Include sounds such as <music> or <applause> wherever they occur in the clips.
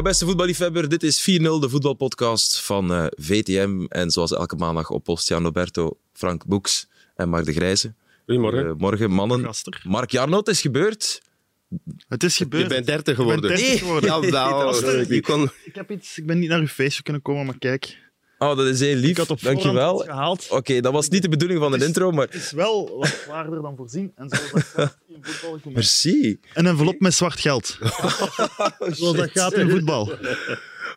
Dag beste voetballiefhebber, dit is 4-0, de voetbalpodcast van eh, VTM. En zoals elke maandag op post Jan Roberto, Frank Boeks en Mark de Grijze. Goedemorgen. Eh, morgen, mannen. Gaster. Mark Jarno, het is gebeurd. Het is gebeurd. Je bent 30 Ik ben geworden. 30 geworden. Jawel, je kon... Ik, heb iets, ik ben niet naar uw feestje kunnen komen, maar kijk. Oh, dat is heel lief. Ik had op voorhand Dankjewel. Oké, dat was niet de bedoeling van de intro, maar Het is wel wat zwaarder dan voorzien. En zoals dat gaat <laughs> in voetbal. merci. Een envelop met zwart geld. <laughs> Zoals dat gaat in voetbal. <laughs>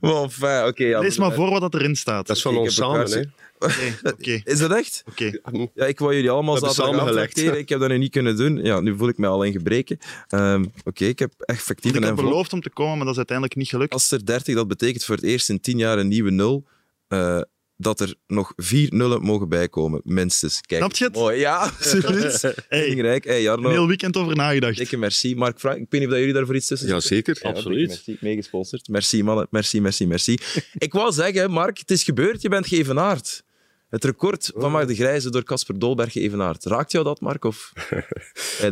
Maar enfin, oké. ja. Lees maar voor wat dat erin staat. Dat is van Ik ons heb samen, hè. Is dat echt? oké. Ja, ik wou jullie allemaal samengelegd. trakteren. Ik heb dat nu niet kunnen doen. Ja, nu voel ik me al in gebreken. Ehm, Oké, ik heb effectief Ik een had envelop. beloofd om te komen, maar dat is uiteindelijk niet gelukt. Als er 30, dat betekent voor het eerst in 10 jaar een nieuwe nul. Eh, dat er nog vier nullen mogen bijkomen, minstens. Kijk, Snap je het? Mooi, ja, <laughs> absoluut. <laughs> Hey, Belangrijk. Hey, een Jarno, heel weekend over nagedacht. dikke merci. Mark Frank, ik weet niet of jullie daarvoor iets tussen Ja, zitten. zeker. Ja, Absoluut. Merci, meegesponsord. Merci, mannen. Merci, merci, merci. <laughs> ik wou zeggen, Mark, het is gebeurd. Je bent geëvenaard. Het record van Mark de Grijze door Casper Dolberg geëvenaard. Raakt jou dat, Mark? Of daar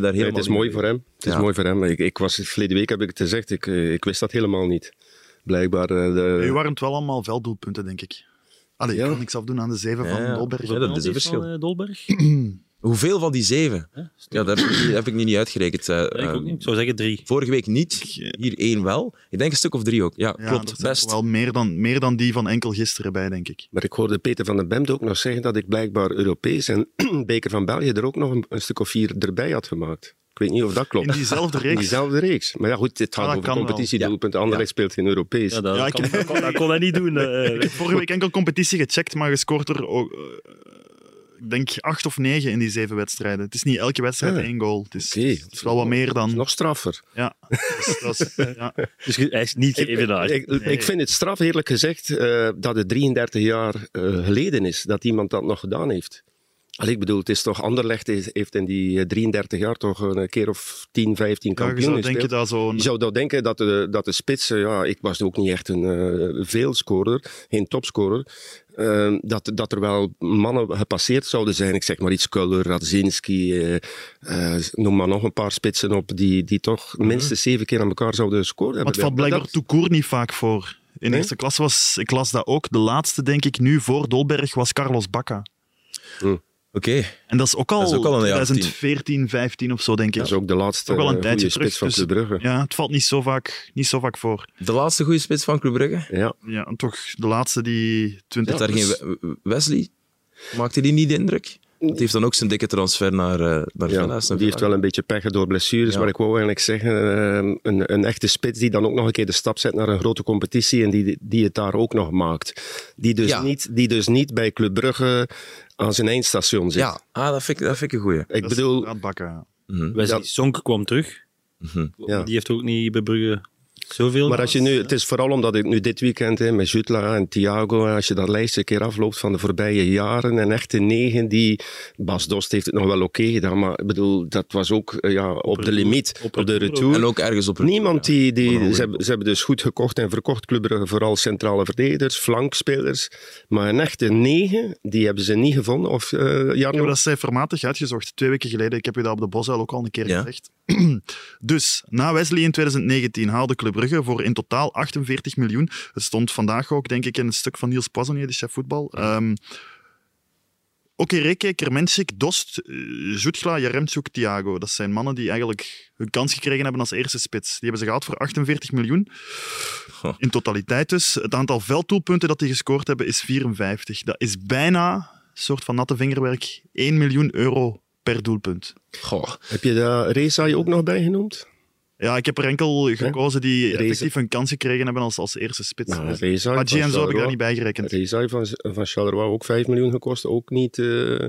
Nee, helemaal het is mooi mee? voor hem. Het is Ja. mooi voor hem. Ik, ik was, verleden week heb ik het gezegd, ik, eh, ik wist dat helemaal niet. Blijkbaar. eh, de, Nu waren het wel allemaal velddoelpunten, denk ik. Allee, Ja. ik kan niks afdoen aan de zeven Ja, van. Dolberg. Ja, dat is een Penalties verschil. van, eh, Dolberg? <clears throat> Hoeveel van die zeven? Ja, dat heb ik, niet- heb ik niet uitgerekend. eh, Ja, ik eh, ook niet. Ik zou zeggen drie. Vorige week niet, Ik, hier één wel. Ik denk een stuk of drie ook. Ja, Ja, klopt. Best. wel meer dan, meer dan die van enkel gisteren bij, denk ik. Maar ik hoorde Peter van den Bemt ook nog zeggen dat ik blijkbaar Europees en <clears throat> Beker van België er ook nog een, een stuk of vier erbij had gemaakt. Ik weet niet of dat klopt. In diezelfde In reeks. diezelfde reeks. Maar ja, goed, het gaat Ah, over competitiedoelpunten. Anderlecht speelt geen Europees. Ja, dat, Ja, kan, dat, kon, dat kon hij niet doen. eh. Ik heb vorige week enkel competitie gecheckt, maar gescoord er ook, eh, ik denk acht of negen in die zeven wedstrijden. Het is niet elke wedstrijd Ah. één goal. Het is, het is wel wat meer dan... is nog straffer. Ja, dus dat is, <laughs> ja. Dus hij is niet Ik, geëvenaard. ik, Nee. ik vind het straf, eerlijk gezegd, eh, dat het 33 jaar eh, geleden is dat iemand dat nog gedaan heeft. Ik bedoel, het is toch Anderlecht heeft in die eh, 33 jaar toch een keer of 10, 15 Ja, je kampioen zou denken dat zo'n... Je zou dat denken dat de, dat de spits, eh, ja, ik was ook niet echt een eh veelscorer, geen topscorer, eh, dat, dat er wel mannen gepasseerd zouden zijn. Ik zeg maar iets, Kuller, Radzinski, eh, eh, noem maar nog een paar spitsen op, die, die toch minstens zeven keer aan elkaar zouden Maar hebben. het valt blijkbaar Dat- court niet vaak voor. In Nee? eerste klas was, ik las dat ook, de laatste denk ik nu voor Dolberg was Carlos Bacca. Oké. En dat is ook al, Dat is ook al een jaar of tien. 2014, 15 of zo, denk ik. Dat is ook de laatste Ook wel een eh, tijdje goede spits terug, van dus- Club Brugge. Ja, het valt niet zo vaak, niet zo vaak voor. De laatste goede spits van Club Brugge? Ja. Ja, en toch de laatste die 20 Is daar geen We- Wesley? Maakte die niet de indruk? Het heeft dan ook zijn dikke transfer naar, eh naar Ja, die heeft wel een beetje pech door blessures, Ja. maar ik wou eigenlijk zeggen, eh, een, een echte spits die dan ook nog een keer de stap zet naar een grote competitie en die, die het daar ook nog maakt. Die dus, Ja. niet, die dus niet bij Club Brugge aan zijn eindstation zit. Ja, ah, dat, vind ik, dat vind ik een goeie. Ik Dat bedoel, ja. Mhm. Wesley Ja. Sonk kwam terug. Mhm. Ja. Die heeft ook niet bij Brugge zoveel. maar als je nu, het is vooral omdat ik nu dit weekend hè, met Jutla en Thiago, als je dat lijstje een keer afloopt van de voorbije jaren, en echte negen die, Bas Dost heeft het nog wel oké gedaan, maar ik bedoel, dat was ook eh, ja, op, de limiet, Op op, de retour. En ook ergens op een... Niemand die, die ze, hebben, ze hebben dus goed gekocht en verkocht, Club Brugge, vooral centrale verdedigers, flankspelers. Maar een echte negen, die hebben ze niet gevonden. Of Ik Jarno? heb dat cijfermatig uitgezocht, twee weken geleden. Ik heb u dat op de Bosuil ook al een keer Ja. gezegd. <clears throat> dus, na Wesley in 2019 haalde Club Brugge voor in totaal 48 miljoen. Het stond vandaag ook, denk ik, in een stuk van Niels Poissonnier, de chef voetbal. Ehm Oké, Reke, Kermenschik, Dost, eh, Zoetgla, Jaremtsuk, Thiago. Dat zijn mannen die eigenlijk hun kans gekregen hebben als eerste spits. Die hebben ze gehaald voor 48 miljoen. In totaliteit dus. Het aantal velddoelpunten dat die gescoord hebben is 54. Dat is bijna, een soort van natte vingerwerk, 1 miljoen euro per doelpunt. Goh. Heb je daar Reza ook nog bij genoemd? Ja, ik heb er enkel gekozen die Reza. effectief een kans gekregen hebben als, als eerste spits. Nou, Reza van en zo heb ik daar niet bij gerekend. Reza van, van Charleroi ook 5 miljoen gekost. Ook niet... eh,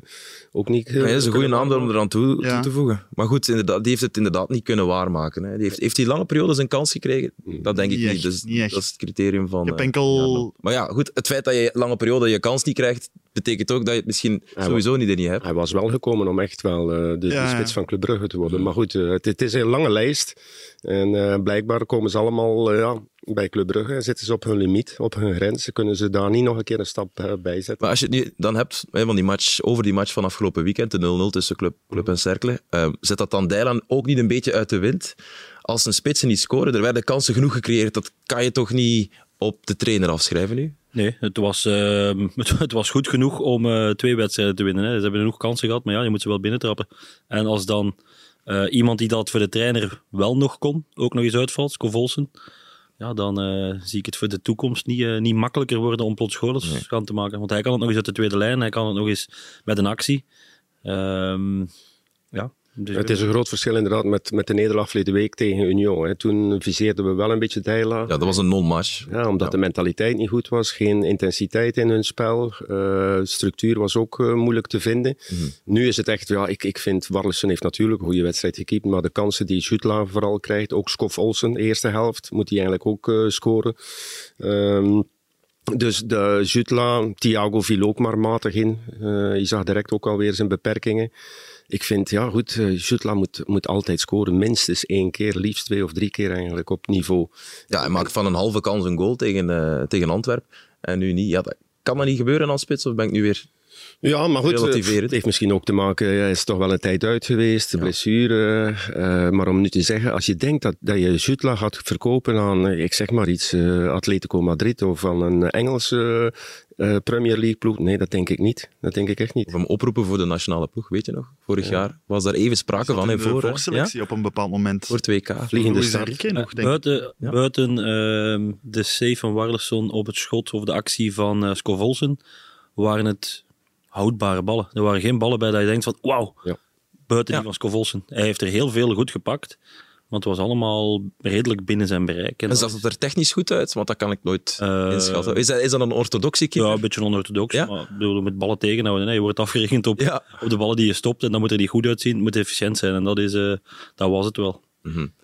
ook niet Ja, dat is een goede naam om eraan toe, toe te voegen. Maar goed, inderdaad, die heeft het inderdaad niet kunnen waarmaken. Hè. Die heeft, heeft hij lange periodes een kans gekregen? Dat denk ik Niet niet. echt, Dus niet. Dat is het criterium van... Ik heb eh, enkel-. Maar ja, goed, het feit dat je lange periode je kans niet krijgt, betekent ook dat je het misschien sowieso niet in je hebt. Hij was wel gekomen om echt wel eh, de, spits van Club Brugge te worden. Maar goed, het, het is een lange lijst. En eh, blijkbaar komen ze allemaal eh, ja, bij Club Brugge en zitten ze op hun limiet, op hun grens. Kunnen ze daar niet nog een keer een stap eh, bij zetten. Maar als je het nu dan hebt van die match, over die match van afgelopen weekend, de 0-0 tussen Club, Club en Cercle, zet dat dan Dijlan ook niet een beetje uit de wind? als een spitsen niet scoren, er werden kansen genoeg gecreëerd, dat kan je toch niet op de trainer afschrijven nu? Nee, het was, ehm, <laughs> het, het was goed genoeg om eh, twee wedstrijden te winnen. Hè. Ze hebben genoeg kansen gehad, maar ja, je moet ze wel binnentrappen. En als dan eh, iemand die dat voor de trainer wel nog kon, ook nog eens uitvalt, Scovolsen, ja, dan eh, zie ik het voor de toekomst niet, eh, niet makkelijker worden om plots goals gaan te maken. Want hij kan het nog eens uit de tweede lijn, hij kan het nog eens met een actie. Ehm, ja. Dus Het is een groot verschil inderdaad met, met de nederlaag verleden week tegen Union. Hè. Toen viseerden we wel een beetje Deila. Ja, dat was een non-match. Ja, omdat Ja. de mentaliteit niet goed was, geen intensiteit in hun spel. eh, structuur was ook eh, moeilijk te vinden. Mhm. Nu is het echt, ja, ik, ik vind Warlesen heeft natuurlijk een goede wedstrijd gekiept, maar de kansen die Jutla vooral krijgt, ook Skof Olsen, eerste helft, moet hij eigenlijk ook eh, scoren. Ehm, dus de Jutla, Thiago viel ook maar matig in. Eh, je zag direct ook alweer zijn beperkingen. Ik vind, ja goed, eh, Jutla moet, moet altijd scoren. Minstens één keer, liefst twee of drie keer eigenlijk op niveau. Ja, hij maakt van een halve kans een goal tegen, eh, tegen Antwerpen. En nu niet. Ja, dat kan dat niet gebeuren als spits, of ben ik nu weer... Ja, maar goed, Relativeren. eh, het heeft misschien ook te maken, hij is toch wel een tijd uit geweest, de blessure. maar om nu te zeggen, als je denkt dat, dat je Jutla gaat verkopen aan, ik zeg maar iets, eh, Atletico Madrid of aan een Engelse eh, Premier League ploeg, nee, dat denk ik niet. Dat denk ik echt niet. Of hem oproepen voor de nationale ploeg, weet je nog? Vorig jaar was daar even sprake van. in de voor, op een bepaald moment. Voor 2K. Vliegende start. Enrique nog, denk ik. buiten Ja. buiten ehm, de save van Warleson op het schot of de actie van uh, Scovolsen waren het houdbare ballen. Er waren geen ballen bij dat je denkt van wauw, Ja. buiten Ja. die van Scovolsen. Hij heeft er heel veel goed gepakt, want het was allemaal redelijk binnen zijn bereik. En En zag het er technisch goed uit? Want dat kan ik nooit Eh, inschatten. Is dat, is dat een orthodoxe keeper? Ja, een beetje onorthodox, Ja? maar bedoel, met ballen tegenhouden. Nee, je wordt afgerekend op, Ja. op de ballen die je stopt en dan moet er die goed uitzien, het moet efficiënt zijn. En dat, is, eh, dat was het wel.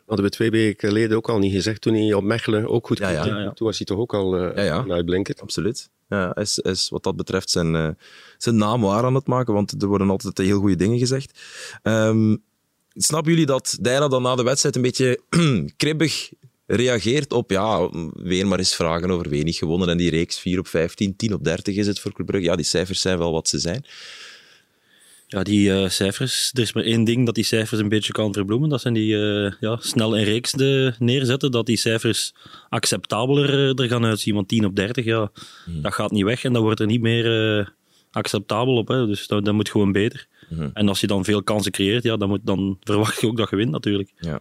Hadden we twee weken geleden ook al niet gezegd, toen hij op Mechelen ook goed Ja, ja. keepte. Ja, ja. Toen was hij toch ook al eh Ja, ja. een uitblinker. Absoluut. Ja, hij is, is wat dat betreft zijn, eh, zijn naam waar aan het maken, want er worden altijd heel goede dingen gezegd. Ehm, snappen jullie dat Dijna dan na de wedstrijd een beetje <clears throat> kribbig reageert op, ja, weer maar eens vragen over weinig gewonnen en die reeks 4 op 15, 10 op 30 is het voor Club Brugge. Ja, die cijfers zijn wel wat ze zijn. Ja, die eh, cijfers. Er is maar één ding dat die cijfers een beetje kan verbloemen. Dat zijn die eh, ja, snel een reeks de, neerzetten. Dat die cijfers acceptabeler eh, er gaan uitzien. Want 10 op 30, ja, dat gaat niet weg. En dat wordt er niet meer acceptabel op. Hè. Dus dat, dat moet gewoon beter. Mhm. En als je dan veel kansen creëert, ja, dan, moet, dan <laughs> verwacht je ook dat je wint natuurlijk. Ja.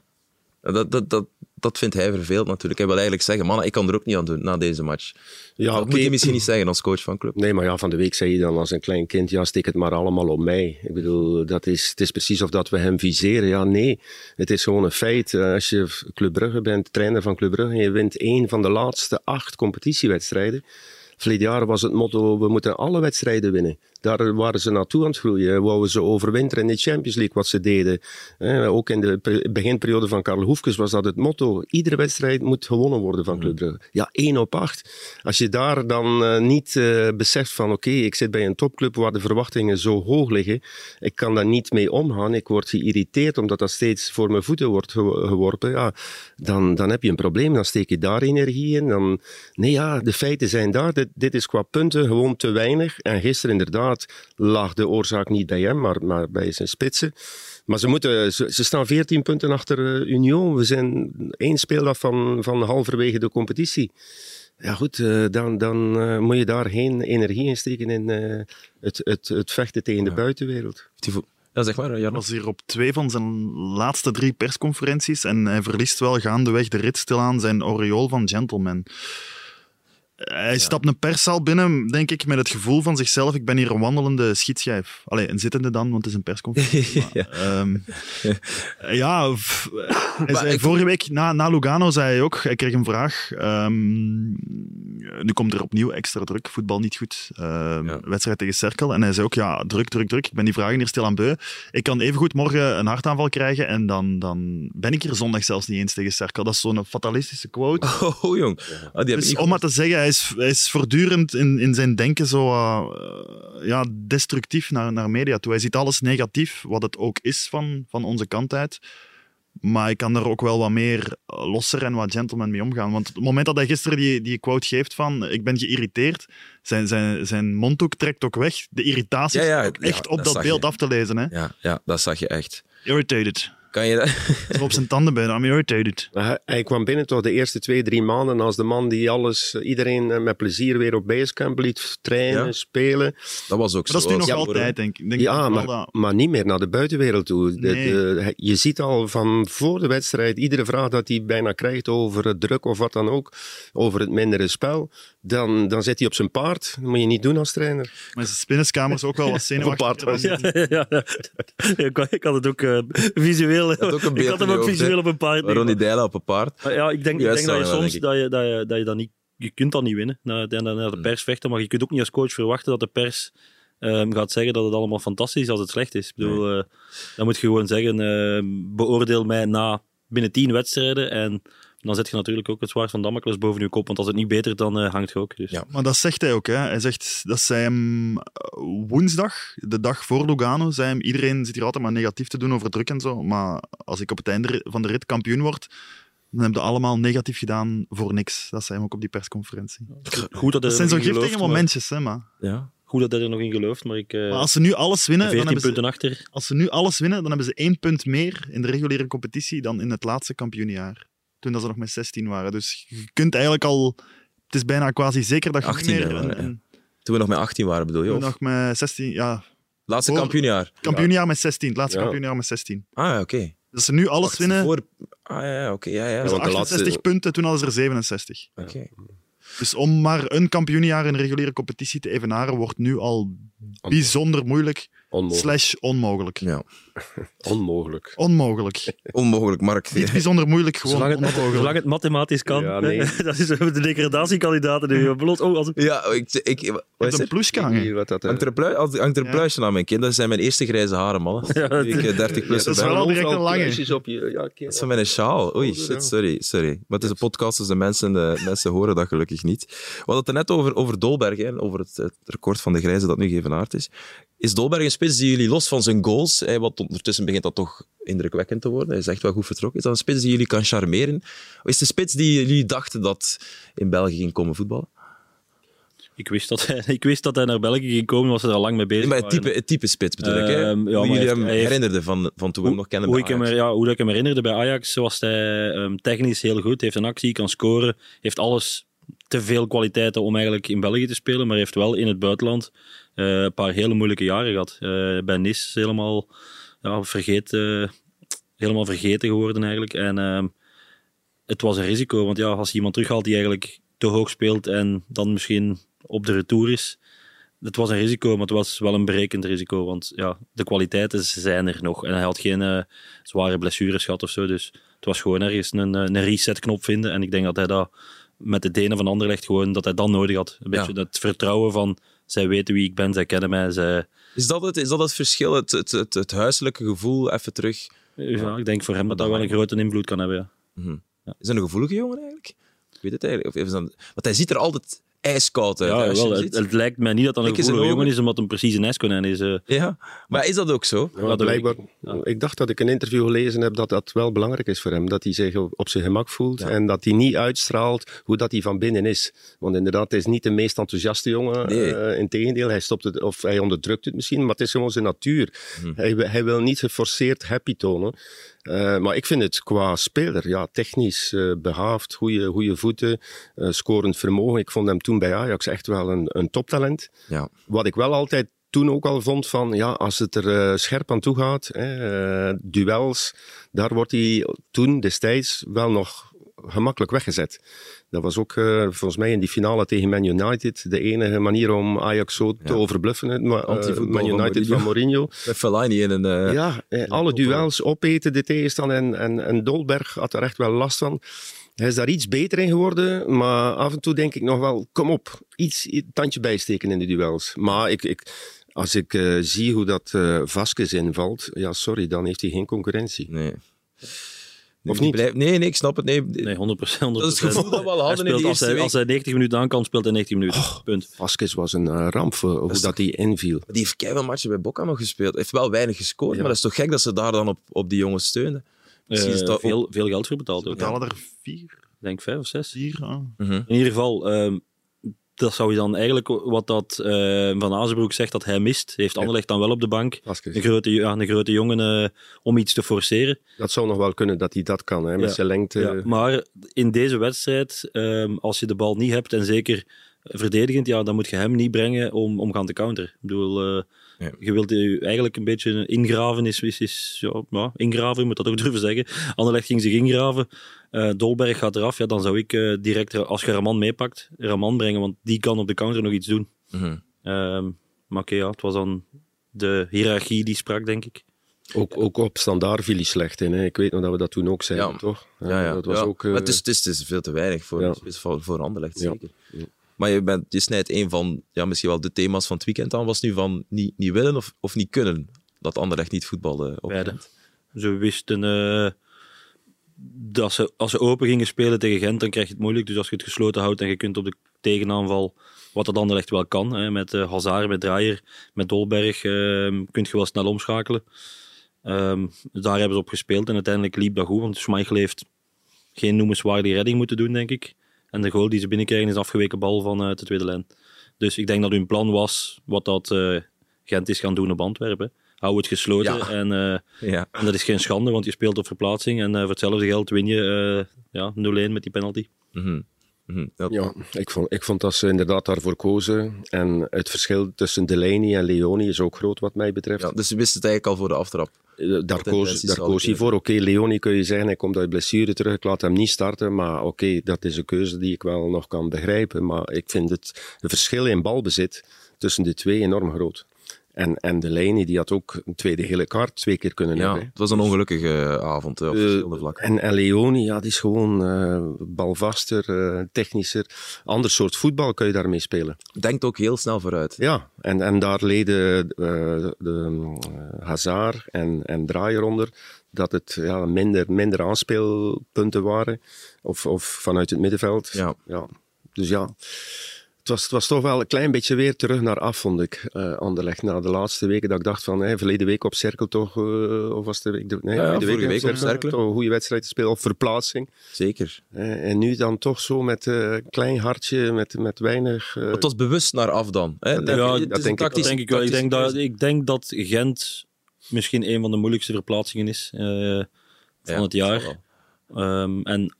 Dat, dat, dat, dat vindt hij verveeld natuurlijk. Hij wil eigenlijk zeggen, man, ik kan er ook niet aan doen na deze match. Ja, dat oké. moet je misschien niet zeggen als coach van club. Nee, maar ja, van de week zei je dan als een klein kind, ja, steek het maar allemaal op mij. Ik bedoel, dat is, het is precies of dat we hem viseren. Ja, nee, het is gewoon een feit. Eh, Als je Club Brugge bent, trainer van Club Brugge, en je wint één van de laatste acht competitiewedstrijden. Verleden jaar was het motto, we moeten alle wedstrijden winnen. Daar waren ze naartoe aan het groeien. Wouden ze overwinteren in de Champions League, wat ze deden. Eh, ook in de beginperiode van Karel Hoefkes was dat het motto. Iedere wedstrijd moet gewonnen worden van Club Brugge. Ja, één op acht. Als je daar dan eh, niet eh, beseft van, oké, ik zit bij een topclub waar de verwachtingen zo hoog liggen. Ik kan daar niet mee omgaan. Ik word geïrriteerd omdat dat steeds voor mijn voeten wordt ge- geworpen. Ja, dan, dan heb je een probleem. Dan steek je daar energie in. Dan, nee, ja, de feiten zijn daar. Dit, dit is qua punten gewoon te weinig. En gisteren inderdaad lag de oorzaak niet bij hem, maar, maar bij zijn spitsen. Maar ze, moeten, ze, ze staan 14 punten achter eh, Union. We zijn één speeldag van, van halverwege de competitie. Ja goed, eh, dan, dan eh, moet je daar geen energie in steken in eh, het, het, het vechten tegen de buitenwereld. Ja, zeg maar, Jarno. was hier op twee van zijn laatste drie persconferenties en hij verliest wel gaandeweg de rit stilaan zijn aureool van gentleman. Hij stapt een perszaal binnen, denk ik, met het gevoel van zichzelf, ik ben hier een wandelende schietschijf. Allee, een zittende dan, want het is een persconferentie. <laughs> maar, Ja. <laughs> ja, f- hij zei, ik- vorige week na, na Lugano zei hij ook, hij kreeg een vraag. ehm, nu komt er opnieuw extra druk, voetbal niet goed. ehm, Ja. Wedstrijd tegen Cerkel. En hij zei ook, ja, druk, druk, druk. Ik ben die vragen hier stil aan beu. Ik kan evengoed morgen een hartaanval krijgen en dan, dan ben ik hier zondag zelfs niet eens tegen Cerkel. Dat is zo'n fatalistische quote. Oh, jong. Ah, die heb ik Dus om maar te zeggen, hij is, hij is voortdurend in, in zijn denken zo uh, ja, destructief naar, naar media toe. Hij ziet alles negatief, wat het ook is van, van onze kant uit. Maar hij kan er ook wel wat meer losser en wat gentleman mee omgaan. Want het moment dat hij gisteren die, die quote geeft van ik ben geïrriteerd, zijn, zijn, zijn mondhoek trekt ook weg. De irritatie Ja, ja, is ook ja, echt op dat beeld je. af te lezen. Hè? Ja, ja, dat zag je echt. Irritated. Kan je dat... Zo op zijn tanden bijna. I'm irritated. Hij, hij kwam binnen toch de eerste twee, drie maanden als de man die alles, iedereen eh, met plezier weer op Basecamp liet trainen, Ja. spelen. Dat was ook Maar dat is zo. nu nog Ja, altijd, denk ik. Denk Ja, maar, dat- maar niet meer naar de buitenwereld toe. De- Nee. de- je ziet al van voor de wedstrijd, iedere vraag dat hij bijna krijgt over het druk of wat dan ook, over het mindere spel, dan, dan zit hij op zijn paard. Dat moet je niet doen als trainer. Maar zijn spinnenkamers ook wel wat zenuwachtiger. <laughs> Op een dan- Ja, ja, ja. Ik, ik had het ook eh, visueel. had ook een <laughs> ik had hem ook visueel op een paard. Ronnie Deila op een paard. Maar ja, ik denk, ik denk dat je soms dat je, dat je, dat je dat niet... Je kunt dat niet winnen, naar, naar naar de pers vechten, maar je kunt ook niet als coach verwachten dat de pers ehm, gaat zeggen dat het allemaal fantastisch is als het slecht is. Ik bedoel, eh, dan moet je gewoon zeggen, ehm, beoordeel mij na binnen tien wedstrijden en dan zet je natuurlijk ook het zwaard van Damocles boven je kop, want als het niet beter, dan eh, hangt je ook. Dus. Ja. Maar dat zegt hij ook. Hè. Hij zegt dat zij hem eh, woensdag, de dag voor Lugano, zei hem, iedereen zit hier altijd maar negatief te doen over druk en zo. Maar als ik op het einde van de rit kampioen word, dan hebben ze allemaal negatief gedaan voor niks. Dat zei hem ook op die persconferentie. Goed dat, Dat zijn zo nog in giftige maar- momentjes, hè, maar... Ja. Goed dat hij er nog in gelooft, maar ik... eh maar als ze nu alles winnen, dan 14 hebben ze, punten achter. als ze nu alles winnen, dan hebben ze één punt meer in de reguliere competitie dan in het laatste kampioenjaar. Toen dat ze nog met 16 waren. Dus je kunt eigenlijk al... Het is bijna quasi zeker dat je 18 niet meer... waren, een- Toen we nog met 18 waren, bedoel je? toen Of? nog met 16... Ja, Laatste Voor- kampioenjaar. kampioenjaar met 16. Het laatste Ja. kampioenjaar met 16. Ah, oké. Dus ze nu alles winnen... Voor... Ah, ja, ja, oké. ja, ja. Dus want de 68 laatste- punten, toen hadden ze er 67. Oké. Dus om maar een kampioenjaar in de reguliere competitie te evenaren, wordt nu al bijzonder moeilijk, Onmogelijk. slash onmogelijk. Ja. <laughs> Onmogelijk. Onmogelijk. <laughs> Onmogelijk, Mark. Niet bijzonder moeilijk, gewoon Zolang het, onmogelijk. zolang het mathematisch kan. Ja, nee. <laughs> dat is de degradatiekandidaten. Die bloot, oh, als, Ja, ik... ik wat is een dat, eh, Hangt er een, Ja. pluisje aan mijn kind? Dat zijn mijn eerste grijze haren, mannen. Ja, ik eh, 30 plus dat is ben. wel al direct een lange. Op je, ja, oké. Dat is van mijn sjaal. Oei, Ja. shit, sorry, sorry. Maar het is een podcast, dus de mensen, de mensen horen dat gelukkig niet. We hadden het er net over, over Dolberg, hè, over het, het record van de grijze dat nu geëvenaard is. Is Dolberg een spits die jullie los van zijn goals, hè, want ondertussen begint dat toch indrukwekkend te worden, hij is echt wel goed vertrokken, is dat een spits die jullie kan charmeren? Of is een spits die jullie dachten dat in België ging komen voetballen? ik, wist dat hij, <laughs> ik wist dat hij naar België ging komen, was er al lang mee bezig. Nee, maar het type, het type spits bedoel ik. Hè? Ehm, ja, hoe jullie hem herinnerden van, van toen we hem nog kennen hoe, ik hem, Ajax. ja, hoe ik hem herinnerde bij Ajax, was hij ehm, technisch heel goed. Heeft een actie, kan scoren. Heeft alles te veel kwaliteiten om eigenlijk in België te spelen. Maar heeft wel in het buitenland een paar hele moeilijke jaren gehad. Eh, bij Nice helemaal, ja, vergeet, eh, helemaal vergeten geworden eigenlijk. En ehm, het was een risico. Want ja, als je iemand terughaalt die eigenlijk te hoog speelt en dan misschien op de retour is. Het was een risico, maar het was wel een berekend risico. Want ja, de kwaliteiten zijn er nog. En hij had geen eh, zware blessures gehad of zo. Dus het was gewoon ergens een, eh, een reset-knop vinden. En ik denk dat hij dat met de Denen van Anderlecht gewoon, dat hij dat nodig had. Een beetje Ja. dat vertrouwen van, zij weten wie ik ben, zij kennen mij. Zij, Is dat het, is dat het verschil, het, het, het, het huiselijke gevoel, even terug? ja, ik denk voor hem dat dat wel een grote invloed kan hebben. Ja. Is dat een gevoelige jongen eigenlijk? Ik weet het eigenlijk. Of want hij ziet er altijd ijskoud uit. Ja, hè, wel, het, ziet. het lijkt mij niet dat dat een Kijk eens in gevoelige de jongen is, omdat hem precies een ijskonijn is. eh. Ja, maar is dat ook zo? Ja, blijkbaar. ik. Ja. Ik dacht dat ik een interview gelezen heb dat dat wel belangrijk is voor hem. Dat hij zich op zijn gemak voelt Ja. en dat hij niet uitstraalt hoe dat hij van binnen is. Want inderdaad, hij is niet de meest enthousiaste jongen. Nee. Eh, Integendeel, hij stopt het, of hij onderdrukt het misschien, maar het is gewoon zijn natuur. Hm. Hij, hij wil niet geforceerd happy tonen. Eh, maar ik vind het qua speler, ja, technisch eh, behaafd, goede voeten, eh, scorend vermogen. Ik vond hem toen bij Ajax echt wel een, een toptalent. Ja. Wat ik wel altijd toen ook al vond van, ja, als het er scherp aan toe gaat, hè, duels, daar wordt hij toen destijds wel nog gemakkelijk weggezet. Dat was ook eh, volgens mij in die finale tegen Man United de enige manier om Ajax zo te overbluffen. het Ma- eh, Antivoetbal Man United van Mourinho. Met <laughs> Fellaini in een... eh, Ja, alle duels opeten, de tegenstander. En, en, en Dolberg had er echt wel last van. Hij is daar iets beter in geworden, maar af en toe denk ik nog wel, kom op, iets, tandje bijsteken in de duels. Maar ik, ik, als ik zie hoe dat eh Vasquez invalt, ja, sorry, dan heeft hij geen concurrentie. Nee. Of niet? blijft- nee, nee, ik snap het. Nee. Nee, 100%. 100%. Dat is het gevoel dat we al Hij hadden in de als, eerste hij, week. als hij 90 minuten aan kan, speelt hij 90 minuten. Punt. Vasquez was een eh, ramp voor hoe is dat hij inviel. Die heeft keihard matchen bij Boca nog gespeeld. Hij heeft wel weinig gescoord, Ja. maar dat is toch gek dat ze daar dan op, op die jongens steunen. Misschien is Eh, dat veel, veel geld voor betaald ook. betalen er vier, Ik denk vijf of zes. vier. ah. Mhm. In ieder geval, ehm, dat zou je dan eigenlijk, wat dat eh, Van Azenbroek zegt dat hij mist, heeft Anderlecht dan wel op de bank. Vasquez. Een grote, ja, een grote jongen eh, om iets te forceren. Dat zou nog wel kunnen dat hij dat kan, hè, met Ja. zijn lengte. Ja, maar in deze wedstrijd, ehm, als je de bal niet hebt en zeker verdedigend, ja, dan moet je hem niet brengen om, om gaan te counteren. Ik bedoel, eh, Ja. je wilt je eigenlijk een beetje ingraven, is, is, is ja, ja, ingraven, je moet dat ook durven zeggen. Anderlecht ging zich ingraven, Eh, Dolberg gaat eraf, ja, dan zou ik eh, direct, als je Raman meepakt, Raman brengen, want die kan op de counter nog iets doen. Mhm. Ehm, maar oké, ja, het was dan de hiërarchie die sprak, denk ik. Ook, ook op standaard viel hij slecht in. Hè. Ik weet nog dat we dat toen ook zeiden, Ja. toch? Ja, ja. Dat was ja. ook... eh, Maar het, is, het, is, het is veel te weinig voor, Ja. voor, voor Anderlecht, Ja. zeker. Maar je, bent, snijdt een van ja, misschien wel de thema's van het weekend aan, was nu van niet, niet willen of, of niet kunnen. Dat Anderlecht niet voetbalde op Beide. Ze wisten eh, dat ze, als ze open gingen spelen tegen Gent, dan krijg je het moeilijk. Dus als je het gesloten houdt en je kunt op de tegenaanval, wat dat Anderlecht wel kan, hè, met eh Hazard, met Draaier, met Dolberg, eh, kun je wel snel omschakelen. Ehm, daar hebben ze op gespeeld en uiteindelijk liep dat goed, want Schmeichel heeft geen noemenswaardige redding moeten doen, denk ik. En de goal die ze binnenkrijgen is een afgeweken bal van eh, de tweede lijn. Dus ik denk dat hun plan was wat dat eh, Gent is gaan doen op Antwerpen. Hou het gesloten Ja. en... eh, Ja. en dat is geen schande, want je speelt op verplaatsing. En voor hetzelfde geld win je ja, 0-1 met die penalty. Mhm. Mhm. Ja. Ja, ik vond, ik vond dat ze inderdaad daarvoor kozen. En het verschil tussen Delaney en Leoni is ook groot wat mij betreft. Ja, dus ze wisten het eigenlijk al voor de aftrap. Eh, Daar koos, daar koos hij voor. Oké, Leoni kun je zeggen, hij komt uit blessure terug. Ik laat hem niet starten. Maar oké, dat is een keuze die ik wel nog kan begrijpen. Maar ik vind het, het verschil in balbezit tussen de twee enorm groot. En, en Delaney die had ook een tweede gele kaart twee keer kunnen Ja, hebben. het was een ongelukkige eh, avond hè, op Eh, verschillende vlakken. en, en Leoni, ja, die is gewoon eh, balvaster, eh, technischer. Ander soort voetbal kun je daarmee spelen. Denkt ook heel snel vooruit. Ja, en, en daar leden eh, de, eh, Hazard en, en Draaier onder dat het ja, minder, minder aanspeelpunten waren. Of, of vanuit het middenveld. Ja. Dus ja, het was, het was toch wel een klein beetje weer terug naar af, vond ik, eh Anderlecht. Na de laatste weken dat ik dacht van, hè, verleden week op cirkel toch, eh, of was de week... de- Nee, Ja, ja, verleden vorige week op. Toch een goede wedstrijd te spelen, op verplaatsing. Zeker. Eh, en nu dan toch zo met eh, een klein hartje, met, met weinig... eh, Het was bewust naar af dan. Hè? Dat denk ik- het is dat denk ik denk ik wel. Ik denk dat, ik denk dat Gent misschien een van de moeilijkste verplaatsingen is eh, van Ja, het jaar. Ehm, en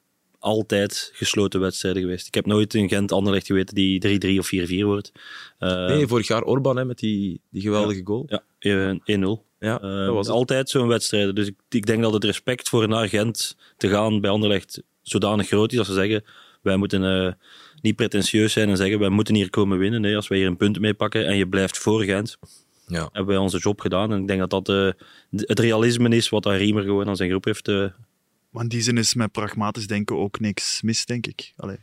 altijd gesloten wedstrijden geweest. Ik heb nooit een Gent-Anderlecht geweten die 3-3 of 4-4 wordt. Eh. Nee, vorig jaar Orban hè, met die, die geweldige goal. Ja, eh, 1-0. Ja, Eh, dat was het. altijd zo'n wedstrijd. Dus ik, ik denk dat het respect voor naar Gent te gaan bij Anderlecht zodanig groot is dat ze zeggen: wij moeten eh, niet pretentieus zijn en zeggen: wij moeten hier komen winnen. Nee, als wij hier een punt mee pakken en je blijft voor Gent, Ja. hebben wij onze job gedaan. En ik denk dat dat eh, het realisme is wat dat Riemer gewoon aan zijn groep heeft. Maar in die zin is met pragmatisch denken ook niks mis, denk ik. Allee.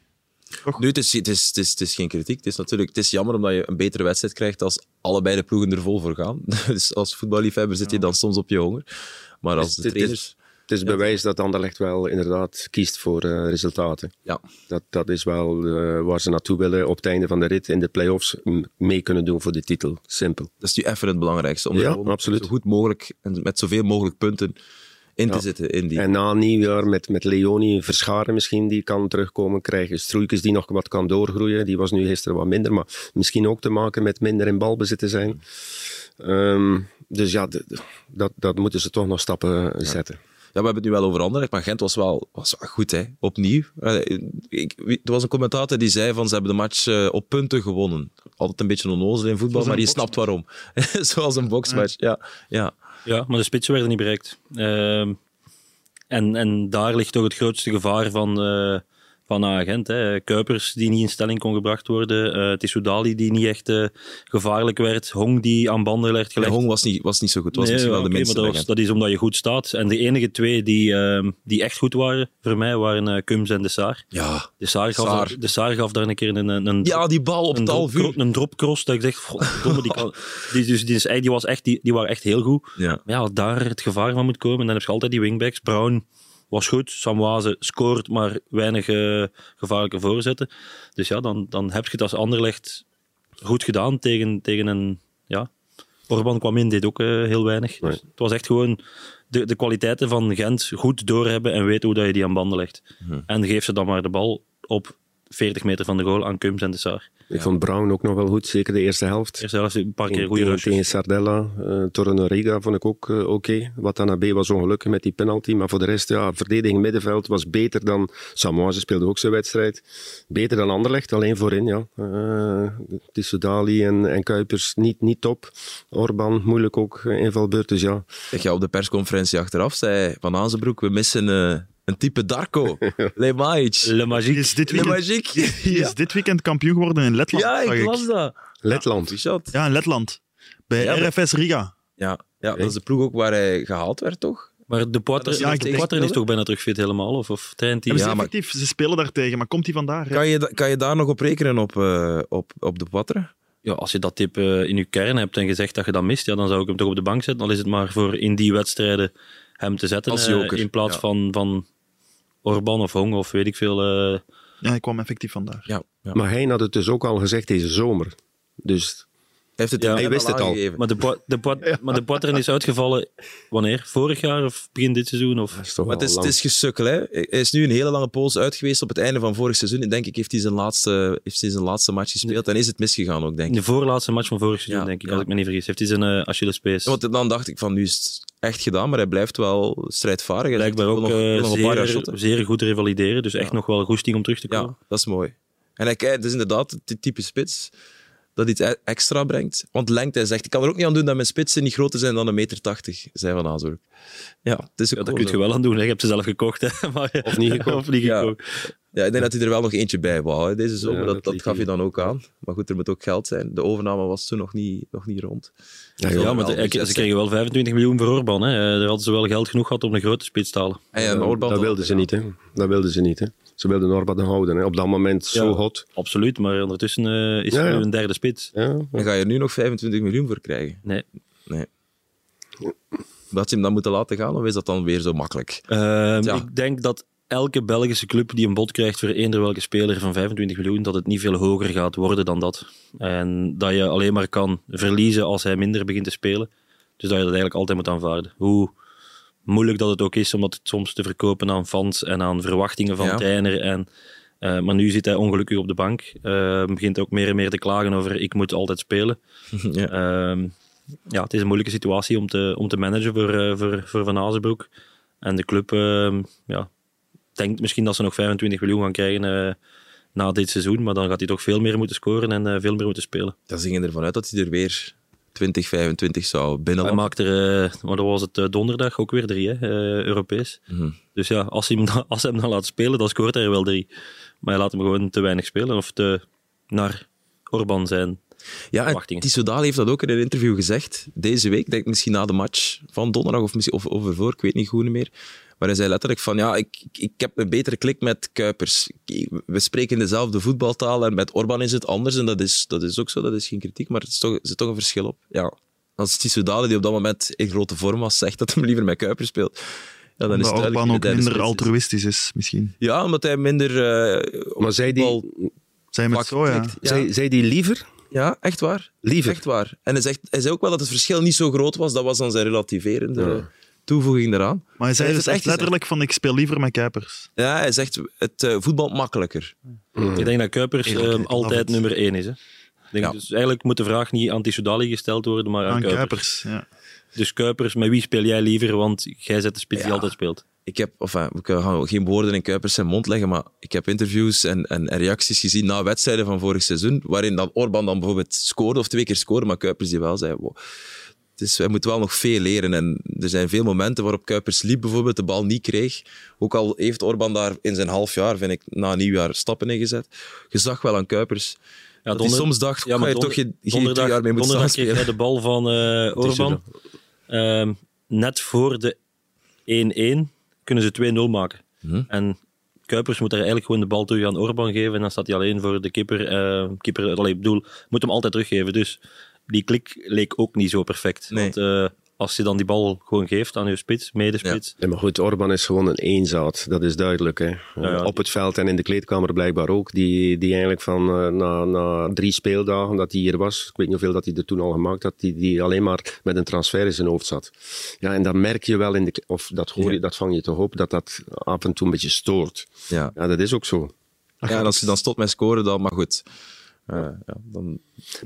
Nu, het is, het, is, het, is, het is geen kritiek. Het is natuurlijk het is jammer omdat je een betere wedstrijd krijgt als allebei de ploegen er vol voor gaan. <laughs> Dus als voetballiefhebber zit je dan soms op je honger. Maar als Het- de het- trainers... Het is bewijs dat Anderlecht wel inderdaad kiest voor eh, resultaten. Ja, Dat, dat is wel eh, waar ze naartoe willen op het einde van de rit in de play-offs mee kunnen doen voor de titel. Simpel. dat is nu even het belangrijkste. Om Ja, absoluut. zo goed mogelijk en met zoveel mogelijk punten in te zitten in die... En na nieuwjaar met, met Leoni, Verscharen misschien, die kan terugkomen krijgen. Stroeikens die nog wat kan doorgroeien. Die was nu gisteren wat minder, maar misschien ook te maken met minder in balbezit te zijn. Ehm, dus ja, dat, dat moeten ze toch nog stappen eh, zetten. Ja, we hebben het nu wel over Anderlecht, maar Gent was wel, was wel goed, hè. Opnieuw. Eh, Ik, er was een commentator die zei van ze hebben de match eh, op punten gewonnen. Altijd een beetje onnozel in voetbal, maar je snapt waarom. <laughs> Zoals een boxmatch, ja. ja. Ja, maar de spitsen werden niet bereikt. Ehm, en, en daar ligt toch het grootste gevaar van, eh van agent. Hè. Kuipers die niet in stelling kon gebracht worden. eh Tissoudali die niet echt eh, gevaarlijk werd. Hong die aan banden werd gelegd. Hong was niet, was niet zo goed. Was Nee, misschien wel de minste maar dat, was- Gent. dat is omdat je goed staat. En de enige twee die, ehm, die echt goed waren voor mij waren eh Kums en De Saar. Ja. De Saar gaf, Saar. daar- de Saar gaf daar een keer een, een, een ja, die bal op een, het half een dropcross dat ik zeg, godverdomme, die, kan, <laughs> die, dus, die, is, die, was echt, die, die waren echt heel goed. Ja. Maar ja, daar het gevaar van moet komen. En dan heb je altijd die wingbacks. Brown was goed, Samwaze scoort, maar weinig eh, gevaarlijke voorzetten. Dus ja, dan, dan heb je het als Anderlecht goed gedaan tegen, tegen een... Ja, Orban kwam in, deed ook eh, heel weinig. Nee. Dus het was echt gewoon de, de kwaliteiten van Gent goed doorhebben en weten hoe dat je die aan banden legt. En geef ze dan maar de bal op 40 meter van de goal aan Kums en de Saar. Ik vond Brown ook nog wel goed, zeker de eerste helft. Eerst zelfs een paar keer goede tegen, rushes. tegen Sardella, eh Torrenoriga vond ik ook eh, oké. Watanabe was ongelukkig met die penalty, maar voor de rest, ja, verdediging middenveld was beter dan... Samoise speelde ook zijn wedstrijd. Beter dan Anderlecht, alleen voorin, ja. Eh Tissoudali en, en Kuipers niet, niet top. Orban, moeilijk ook, invalbeurt, dus ja. Zeg, ja, op de persconferentie achteraf zei Van Azenbroek, we missen eh, een type Darko. <laughs> Le Majic. Le is dit Le weekend, Magic. <laughs> is dit weekend kampioen geworden in Letland. Ja, ik las dat. Letland. Richard. Ja, in Letland. Bij Ja, RFS Riga. Ja, ja, dat is de ploeg ook waar hij gehaald werd, toch? Maar de Poitre, nog de Poitre is toch bijna terug fit helemaal? Of, of traint hij? Ja, maar- effectief, ze spelen daar tegen, maar komt hij vandaar? Kan je, kan je daar nog op rekenen op, eh, op, op de Poitre? Ja, als je dat tip eh, in je kern hebt en gezegd dat je dat mist, ja, dan zou ik hem toch op de bank zetten. Al is het maar voor in die wedstrijden hem te zetten. Als eh, joker, in plaats ja. van, van Orban of Hong of weet ik veel. eh, Ja, hij kwam effectief vandaar. Ja. ja. Maar hij had het dus ook al gezegd deze zomer. Dus heeft het Ja, in hij wist het al. aangegeven. maar de, Poi- de, maar de is uitgevallen wanneer? Vorig jaar of begin dit seizoen? Of? is Maar het is, het is gesukkel. Hè? Hij is nu een hele lange poos uit geweest op het einde van vorig seizoen. En denk ik heeft hij zijn laatste, heeft hij zijn laatste match gespeeld. En is het misgegaan ook, denk In ik. de voorlaatste match van vorig seizoen, Ja, denk ik, ja. als ik me niet vergis. Heeft hij zijn uh, Achillespees. Ja, Want dan dacht ik van, nu is het echt gedaan. Maar hij blijft wel strijdvaardig. Hij Blijkbaar wil ook nog, wil nog een paar jaar zeer, goed revalideren. Dus echt nog wel goesting om terug te komen. Ja, dat is mooi. En hij, het is inderdaad het type spits dat iets e- extra brengt. Want lengte, hij zegt, ik kan er ook niet aan doen dat mijn spitsen niet groter zijn dan een meter tachtig, zei Van Azenbroek. Ja, het is Ja, dat kun je wel aan doen. Hè. Je hebt ze zelf gekocht. Hè. <laughs> Maar, Of niet gekocht. of niet gekocht. Ja, ik denk dat hij er wel nog eentje bij wou, hè, deze zomer. Ja, dat, dat gaf hij. hij dan ook aan. Maar goed, er moet ook geld zijn. De overname was toen nog niet, nog niet rond. Ja, Ja, maar de- ze kregen wel 25 miljoen voor Orban. Hè. Eh, Daar hadden ze wel geld genoeg gehad om een grote spits te halen. En ja, Ja, Orban dat wilden ze niet, hè. Dat wilden ze niet, hè. Ze wilden Orban houden, hè. Op dat moment zo Ja. hot. Absoluut, maar ondertussen eh, is Ja, er ja. nu een derde spits. Ja, Dan ga je er nu nog 25 miljoen voor krijgen. Nee. Nee. Dat ze hem dan moeten laten gaan, of is dat dan weer zo makkelijk? Ehm, Ja. Ik denk dat elke Belgische club die een bod krijgt voor eender welke speler van 25 miljoen, dat het niet veel hoger gaat worden dan dat. En dat je alleen maar kan verliezen als hij minder begint te spelen. Dus dat je dat eigenlijk altijd moet aanvaarden. Hoe moeilijk dat het ook is om dat soms te verkopen aan fans en aan verwachtingen van Ja. trainer. En, eh, maar nu zit hij ongelukkig op de bank. Eh, begint ook meer en meer te klagen over ik moet altijd spelen. <laughs> ja. Ehm, ja, het is een moeilijke situatie om te, om te managen voor, eh, voor, voor Van Azenbroek. En de club ehm, ja, denkt misschien dat ze nog 25 miljoen gaan krijgen eh, na dit seizoen. Maar dan gaat hij toch veel meer moeten scoren en eh, veel meer moeten spelen. Dan gingen ervan uit dat hij er weer 20, 25 zou Hij binnenlanden. maakt er, eh maar dat was het donderdag, ook weer drie, hè, Europees. Mhm. Dus ja, als hij, hem dan, als hij hem dan laat spelen, dan scoort hij er wel drie. Maar hij laat hem gewoon te weinig spelen of te naar Orban zijn. Ja. Tissoudali heeft dat ook in een interview gezegd. Deze week, denk ik misschien na de match van donderdag of, misschien, of, of ervoor, ik weet niet goed meer. Maar hij zei letterlijk van, ja, ik, ik, heb een betere klik met Kuipers. We spreken dezelfde voetbaltaal en met Orban is het anders. En dat is, dat is ook zo, dat is geen kritiek, maar er is toch, zit toch een verschil op. Ja. Als Tissoudali, die op dat moment in grote vorm was, zegt dat hij liever met Kuipers speelt, ja, dan is Omdat Orban ook minder altruïstisch is, misschien. Ja, omdat hij minder... eh, Maar zij die, zo, ja. klikt. Ja. zij, zij die liever? Ja, echt waar. Liever. Echt waar. En hij, zegt, hij zei ook wel dat het verschil niet zo groot was. Dat was dan zijn relativerende Ja. Toevoeging eraan. Maar hij zei dus echt letterlijk van ik speel liever met Kuipers. Ja, hij zegt het eh, voetbal makkelijker. Ik denk dat Kuipers ehm, love altijd nummer één is. Hè. Denk Ja. Dus eigenlijk moet de vraag niet aan Tissoudali gesteld worden, maar aan, Aan Kuipers. Kuipers, ja. Dus Kuipers, met wie speel jij liever? Want jij zet de spits die altijd speelt. Ik heb, enfin, we gaan geen woorden in Kuipers zijn mond leggen, maar ik heb interviews en, en, en reacties gezien na wedstrijden van vorig seizoen, waarin dan Orban dan bijvoorbeeld scoorde of twee keer scoorde, maar Kuipers die wel zei, wow, is, hij moet wel nog veel leren. En er zijn veel momenten waarop Kuipers liep, bijvoorbeeld de bal niet kreeg. Ook al heeft Orban daar in zijn half jaar, vind ik, na nieuwjaar stappen in gezet. Je zag wel aan Kuipers Ja, dat hij soms dacht, Ja, maar je donder- toch geen, geen donderdag, jaar mee moeten staan donderdag kreeg hij de bal van eh, Orban. Ehm, net voor de 1-1 kunnen ze 2-0 maken. Mhm. En Kuipers moet daar eigenlijk gewoon de bal terug aan Orban geven. En dan staat hij alleen voor de keeper. eh keeper allee, ik bedoel, moet hem altijd teruggeven. Dus die klik leek ook niet zo perfect. Nee. Want eh, als je dan die bal gewoon geeft aan je spits, medespits. Nee, maar goed, Orban is gewoon een eenzaad, dat is duidelijk. Hè. ja. Op het veld en in de kleedkamer blijkbaar ook. Die, die eigenlijk van eh, na, na drie speeldagen dat hij hier was, ik weet niet hoeveel dat hij er toen al gemaakt had, die, die alleen maar met een transfer in zijn hoofd zat. Ja, en dan merk je wel, in de, of dat, hoor je, dat vang je toch op, dat dat af en toe een beetje stoort. Ja. Ja, dat is ook zo. Ja, en als je dan stopt met scoren, dan... Maar goed, Eh, ja, dan Maar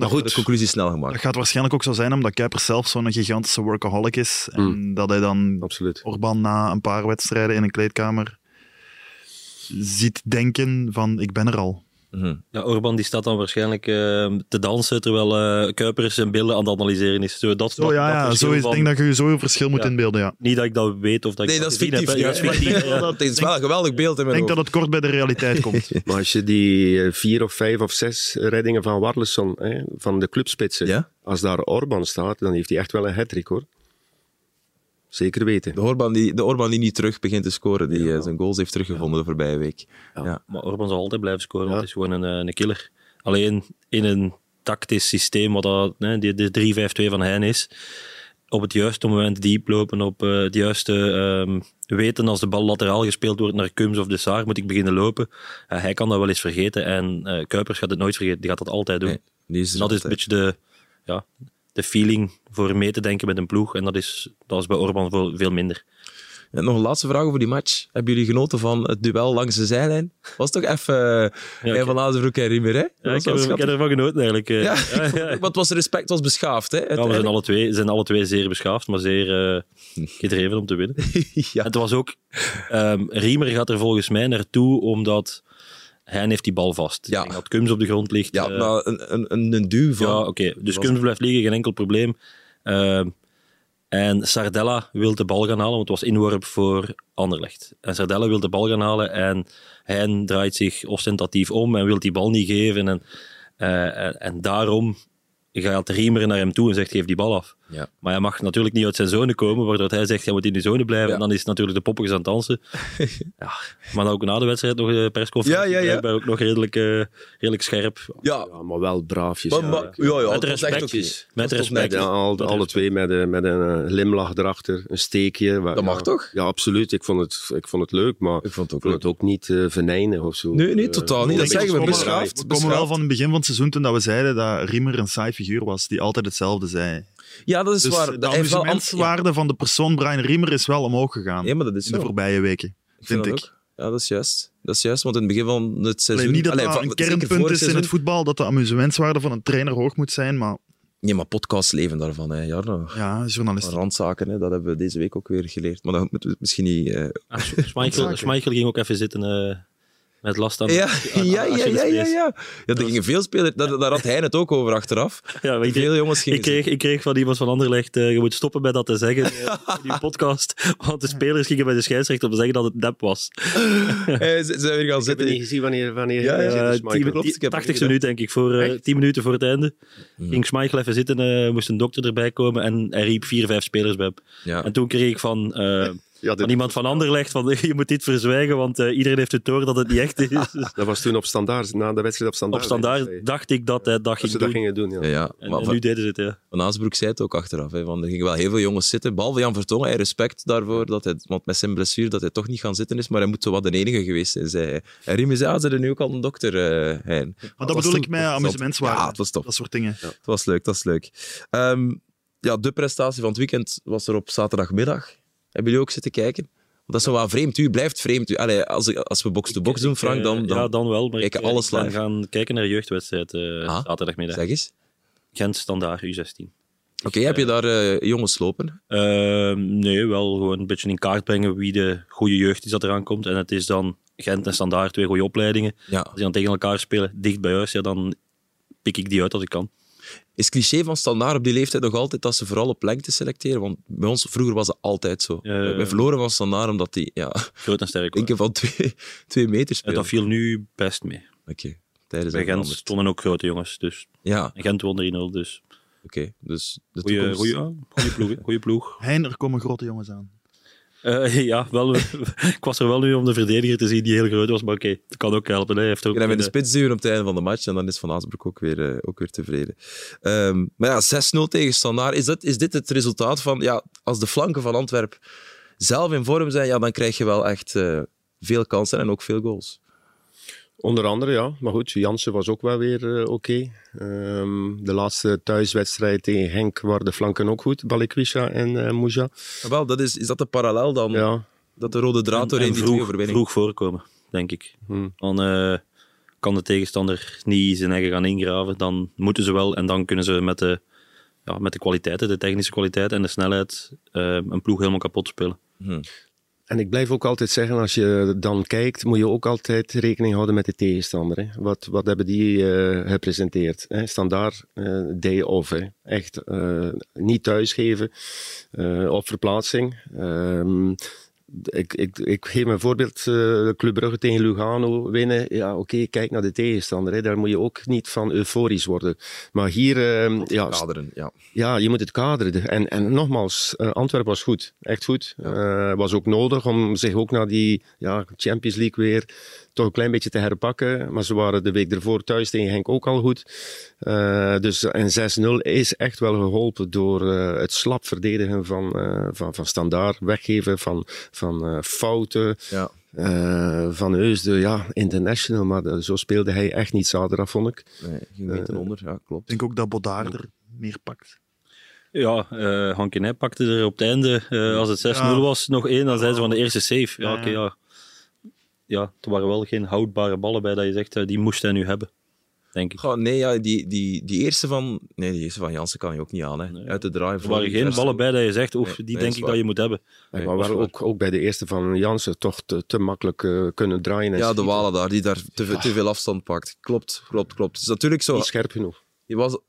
de goed, conclusie snel Dat gemaakt. gaat waarschijnlijk ook zo zijn omdat Kuipers zelf zo'n gigantische workaholic is. En Mm. dat hij dan absoluut. Orban na een paar wedstrijden in een kleedkamer ziet denken van ik ben er al. Mhm. Ja, Orban die staat dan waarschijnlijk eh, te dansen terwijl eh Kuipers zijn beelden aan het analyseren is. Zo, dat, dat- ja, dat ja, zo is, van- ik denk dat je je zo een verschil moet Ja. inbeelden. Ja. Niet dat ik dat weet of dat ik Nee, dat is fictief. Ja, dat is fictief, ja. <laughs> Het is wel een geweldig beeld in Ik denk dat het kort bij de realiteit <laughs> komt. Maar als je die eh, vier of vijf of zes reddingen van Warleson, hè, van de clubspitsen, Ja? als daar Orban staat, dan heeft hij echt wel een hat hoor. Zeker weten. De Orban, die, de Orban die niet terug begint te scoren, die eh, zijn goals heeft teruggevonden de voorbije week. Ja. Maar Orban zal altijd blijven scoren, want het is gewoon een, eh, een killer. Alleen in een tactisch systeem, wat dat, hè, die, de 3-5-2 van Hein is, op het juiste moment diep lopen, op eh, het juiste ehm, weten als de bal lateraal gespeeld wordt naar Kums of de Saar, moet ik beginnen lopen. Hij kan dat wel eens vergeten en eh, Kuipers gaat het nooit vergeten, die gaat dat altijd doen. Nee, die is dat is een beetje de, ja, de feeling voor mee te denken met een ploeg en dat is, dat is bij Orban veel, veel minder. Ja, nog een laatste vraag over die match. Hebben jullie genoten van het duel langs de zijlijn? Was toch even uh, ik- van Azenbroek en Riemer, hè? Ja, ik, heb, er- ik heb schattig. ervan genoten eigenlijk. eh. Ja, <laughs> Ja, ja, Want het was respect, was beschaafd, hè? Ja, we zijn alle twee, zijn alle twee zeer beschaafd, maar zeer eh, <laughs> gedreven om te winnen. ja. Het was ook... ehm Riemer gaat er volgens mij naartoe omdat Hein heeft die bal vast. Ja. Ik denk dat Kums op de grond ligt. ja, eh, maar een, een, een, een duw van... ja, oké. Dus was- Kums blijft liggen, geen enkel probleem. Ehm, en Sardella wil de bal gaan halen, want het was inworp voor Anderlecht. En Sardella wil de bal gaan halen en Hein draait zich ostentatief om en wil die bal niet geven. En, eh, en, en daarom gaat Riemer naar hem toe en zegt, geef die bal af. Ja. Maar hij mag natuurlijk niet uit zijn zone komen, waardoor hij zegt, hij moet in die zone blijven. Ja. En dan is natuurlijk de poppetjes aan het dansen. <laughs> ja, maar dan ook na de wedstrijd nog de persconferentie. Ja, ja, ja. ook nog redelijk, eh, redelijk scherp. Ja, Ja, maar wel braafjes. maar, ja. maar- ja, ja, Met respect. Met respect. Ja, al, alle twee met, een- met een eh, glimlach erachter, een steekje. Waar- Dat mag toch? Ja, absoluut. Ik vond het, ik vond het leuk, maar Ik vond het ook ik vond het ook niet eh venijnig of zo. Nee, nee, Eh, totaal niet. Dat zeggen we beschaafd. We komen wel van het begin van het seizoen toen dat we zeiden dat Riemer een saai figuur was, die altijd hetzelfde zei. Ja, dat is Dus waar. de Hij heeft wel am- amusementswaarde van de persoon Brian Riemer is wel omhoog gegaan Ja, maar dat is in de zo. voorbije weken, Ik vind ik. dat ook. Ja, dat is juist. Dat is juist, want in het begin van het seizoen... Alleen niet dat Allee, dat van- een zeker kernpunt vorig is in seizoen. het voetbal, dat de amusementswaarde van een trainer hoog moet zijn, maar Nee, maar podcasts leven daarvan, hè. Jarno. ja, journalistiek. Randzaken, hè. dat hebben we deze week ook weer geleerd. Maar dat moeten we misschien niet... eh, Ah, Schmeichel, <laughs> Schmeichel ging ook even zitten eh, met last aan. Ja, aan- ja, ja, ja, ja, ja. ja er gingen veel spelers... Daar, daar had hij het ook over achteraf. Ja, ik, Veel jongens gingen... ik, kreeg, ik kreeg van iemand van Anderlecht, eh, je moet stoppen met dat te zeggen eh, <laughs> in die podcast, want de spelers gingen bij de scheidsrechter om te zeggen dat het nep was. <laughs> Hij ze zijn weer gaan Ik heb zitten. het niet gezien wanneer, wanneer Ja, ja, zit, Eh, dus Michael. tien- klopt, ik heb het 80 gezien. minuut denk ik, voor eh Echt? 10 minuten voor het einde. Mhm. Ging Schmeichel even zitten, eh, moest een dokter erbij komen en hij riep vier, vijf spelers bij hem. En toen kreeg ik van, Ja, van dit- iemand van Anderlecht van <laughs> je moet dit verzwijgen, want eh, iedereen heeft het door dat het niet echt is. Dus <laughs> Dat was toen op standaard, na de wedstrijd op standaard. op standaard dacht ik dat hij dat Dat ging ze dat doen. gingen doen, ja. Ja, ja. En, Maar en van, nu deden ze het, ja. van Azenbroek zei het ook achteraf. Hè, van, er gingen wel heel veel jongens zitten. Behalve Jan Vertongen. Hij respect daarvoor. Dat hij, want met zijn blessure dat hij toch niet gaan zitten is. Maar hij moet zo wat de enige geweest zijn, zei hij. En Riemen zei, ah, ze hebben nu ook al een dokter, eh Hein. Maar dat bedoel ik met amusementswaarde. Ja, dat was top. Dat soort dingen. Het was leuk, dat is leuk. Ehm, ja, de prestatie van het weekend was er op zaterdagmiddag. Hebben jullie ook zitten kijken? Want dat is wel vreemd. U blijft vreemd. U, allee, als, als we box-to-box doen, Frank, dan... Eh, dan ja, dan wel. Maar kijken ik, eh, alles ben live. gaan kijken naar de jeugdwedstrijd eh Ah. zaterdagmiddag. Zeg eens. Gent Standaard U16. Oké, heb je daar eh, jongens lopen? Ehm, nee, wel gewoon een beetje in kaart brengen wie de goede jeugd is dat eraan komt. En het is dan Gent en Standaard, twee goede opleidingen. Ja. Als die dan tegen elkaar spelen, dicht bij huis, ja, dan pik ik die uit als ik kan. Is het cliché van standaard op die leeftijd nog altijd dat ze vooral op lengte selecteren? Want bij ons vroeger was het altijd zo. Ja, ja, ja. Wij verloren van standaard omdat die ja, Groot en sterk. <laughs> denken van twee, twee meter spelen. dat viel nu best mee. Oké, tijdens Bij Gent veranderd. stonden ook grote jongens. Dus. Ja, oké. En Gent won 3-0, dus Dus de goede, toekomst... goede, ah, goede ploeg. hè. Goede ploeg. Hein, er komen grote jongens aan. Eh, <laughs> ja, wel, <laughs> ik was er wel nu om de verdediger te zien die heel groot was, maar oké, dat kan ook helpen. hè. Hij heeft ook Je kan hem in de spits duwen op het einde van de match en dan is Van Azenbroek ook weer, eh, ook weer tevreden. Ehm, maar ja, 6-0 tegen Standaard. Is, dat, is dit het resultaat van... Ja, als de flanken van Antwerpen zelf in vorm zijn, ja, dan krijg je wel echt eh, veel kansen en ook veel goals. Onder andere, ja. Maar goed, Jansen was ook wel weer eh, oké. Ehm, de laatste thuiswedstrijd tegen Henk waren de flanken ook goed. Balikwisha en eh Mouja. Maar wel, dat is, is dat de parallel dan? Ja. Dat de rode draad en doorheen die vroeg, vroeg voorkomen, denk ik. Hm. Dan, eh, kan de tegenstander niet zijn eigen gaan ingraven. Dan moeten ze wel en dan kunnen ze met de, ja, met de kwaliteiten, de technische kwaliteit en de snelheid een ploeg helemaal kapot spelen. En ik blijf ook altijd zeggen, als je dan kijkt, moet je ook altijd rekening houden met de tegenstander. Hè. Wat, wat hebben die eh, gepresenteerd? Hè? Standaard eh, day off. Hè. Echt eh, niet thuisgeven op verplaatsing. Ehm, ik, ik, ik geef een voorbeeld, eh Club Brugge tegen Lugano winnen. Ja, oké, kijk naar de tegenstander. Hè. Daar moet je ook niet van euforisch worden. Maar hier, ehm, ja, Kaderen, ja. ja, je moet het kaderen. En, en nogmaals, eh, Antwerpen was goed. Echt goed. Eh, was ook nodig om zich ook naar die ja, Champions League weer toch een klein beetje te herpakken. Maar ze waren de week ervoor thuis tegen Henk ook al goed. Eh, dus en 6-0 is echt wel geholpen door eh, het slap verdedigen van, eh, van, van standaard, weggeven van, van eh, fouten. ja. Eh, van Heusden, ja, international, maar de- zo speelde hij echt niet zaterdag, vond ik. Nee, ging meter onder, ja, klopt. Ik denk ook dat Bodaar er meer pakt. Ja, eh Hank Nij pakte er op het einde, eh, als het 6-0 Ja. was, nog één. Dan zeiden ze van de eerste save. Ja, Ja, oké, ja. ja. Ja, er waren wel geen houdbare ballen bij dat je zegt, eh, die moest hij nu hebben. Denk ik. Goh, nee, ja, die, die, die eerste van... Nee, die eerste van Jansen kan je ook niet aan, hè. Uit de draai. Er waren geen ballen bij dat je zegt, oef, Nee, die nee, denk ik waar. dat je moet hebben. Nee, dat wel is ook, ook bij de eerste van Jansen toch te, te makkelijk eh, kunnen draaien. En Ja, de. Walen daar, die daar te, veel- te veel afstand pakt. Klopt, klopt, klopt. Het is natuurlijk zo... Niet scherp genoeg. Je, was,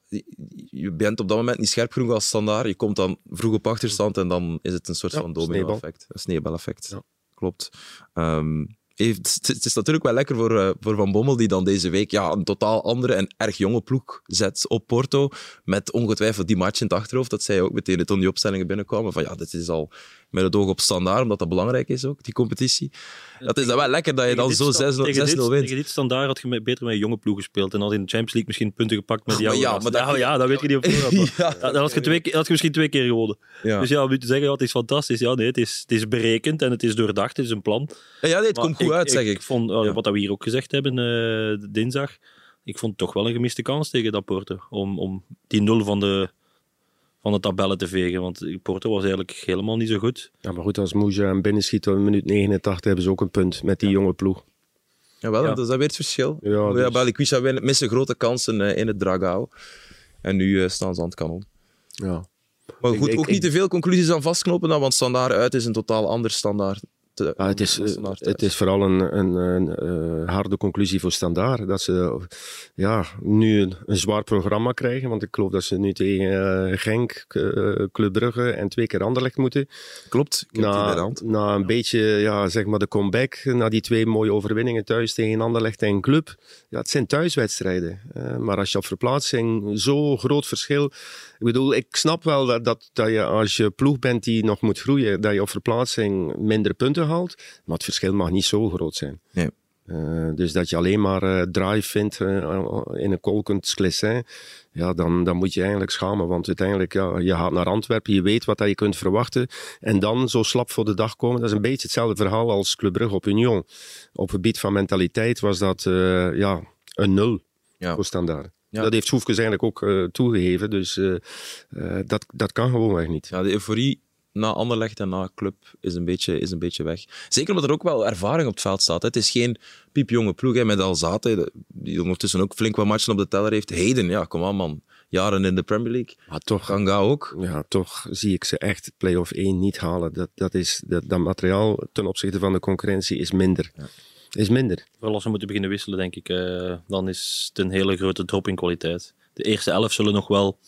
je- bent op dat moment niet scherp genoeg als standaard. Je komt dan vroeg op achterstand en dan is het een soort Ja, van domino-effect. Een sneeuwbaleffect. Ja. Klopt. Ehm, het, is natuurlijk wel lekker voor, eh, voor Van Bommel, die dan deze week ja, een totaal andere en erg jonge ploeg zet op Porto. Met ongetwijfeld die match in het achterhoofd. Dat zei je ook meteen toen die opstellingen binnenkwamen. Van ja, dit is al met het oog op standaard, omdat dat belangrijk is ook, die competitie. Dat is dan wel lekker dat je dan zo dit 6-0 sta- tegen dit- 6-0 wint. Tegen dit standaard had je beter met een jonge ploeg gespeeld. En had in de Champions League misschien punten gepakt met oude ja, maar dat- ja, ja, dat weet je niet op <laughs> voorhand. Ja. Had je, twee, had je misschien twee keer gewonnen. Dus ja, om te zeggen, ja, het is fantastisch. Ja, nee, het is, het is berekend en het is doordacht, het is een plan. Ja, nee, het komt goed uit, zeg ik. vond, Ja. Wat we hier ook gezegd hebben eh, dinsdag, ik vond het toch wel een gemiste kans tegen dat Porto. Om, om die nul van de, van de tabellen te vegen. Want Porto was eigenlijk helemaal niet zo goed. Ja, maar goed, als Moesja hem binnenschiet in minuut 89 hebben ze ook een punt met die jonge ploeg. Jawel, Ja. dat is dat weer het verschil. Ja, Ja, dus- Balikwisha missen grote kansen eh, in het Dragao. En nu eh, staan ze aan het kanon. Ja. Maar goed, ik- ook ik- niet te veel conclusies aan vastknopen, dan, want standaard uit is een totaal ander standaard. Te- Ja, het, is, eh, het is vooral een, een, een eh, harde conclusie voor Standaard. Dat ze ja, nu een, zwaar programma krijgen. Want ik geloof dat ze nu tegen eh, Genk, eh, Club Brugge en twee keer Anderlecht moeten. Klopt, Na, na een beetje ja, zeg maar de comeback, na die twee mooie overwinningen thuis tegen Anderlecht en Club. Ja, het zijn thuiswedstrijden. Eh, maar als je op verplaatsing zo groot verschil... Ik bedoel, ik snap wel dat, dat, dat je als je ploeg bent die nog moet groeien, dat je op verplaatsing minder punten haalt. Maar het verschil mag niet zo groot zijn. Nee. Eh, dus dat je alleen maar eh, drive vindt eh, in een kolkend Sclessin, ja, dan, dan moet je eigenlijk schamen. Want uiteindelijk, ja, je gaat naar Antwerpen, je weet wat dat je kunt verwachten. En dan zo slap voor de dag komen. Dat is een beetje hetzelfde verhaal als Club Brugge op Union. Op gebied van mentaliteit was dat ja, een nul Ja. voor standaard. Ja. Dat heeft Soefkes eigenlijk ook toegegeven. Dus dat, dat kan gewoon echt niet. Ja, de euforie na Anderlecht en na Club is een, beetje, is een beetje weg. Zeker omdat er ook wel ervaring op het veld staat. hè. Het is geen piepjonge ploeg hè, met Alzate, die ondertussen ook flink wat matchen op de teller heeft. Heden, ja, kom aan man. Jaren in de Premier League. Maar toch, Ganga ook. ja, toch zie ik ze echt play-off 1 niet halen. Dat, dat, is, dat, dat materiaal ten opzichte van de concurrentie is minder. Is minder. Wel als ze moeten beginnen wisselen, denk ik, eh, dan is het een hele grote drop in kwaliteit. De eerste elf zullen nog wel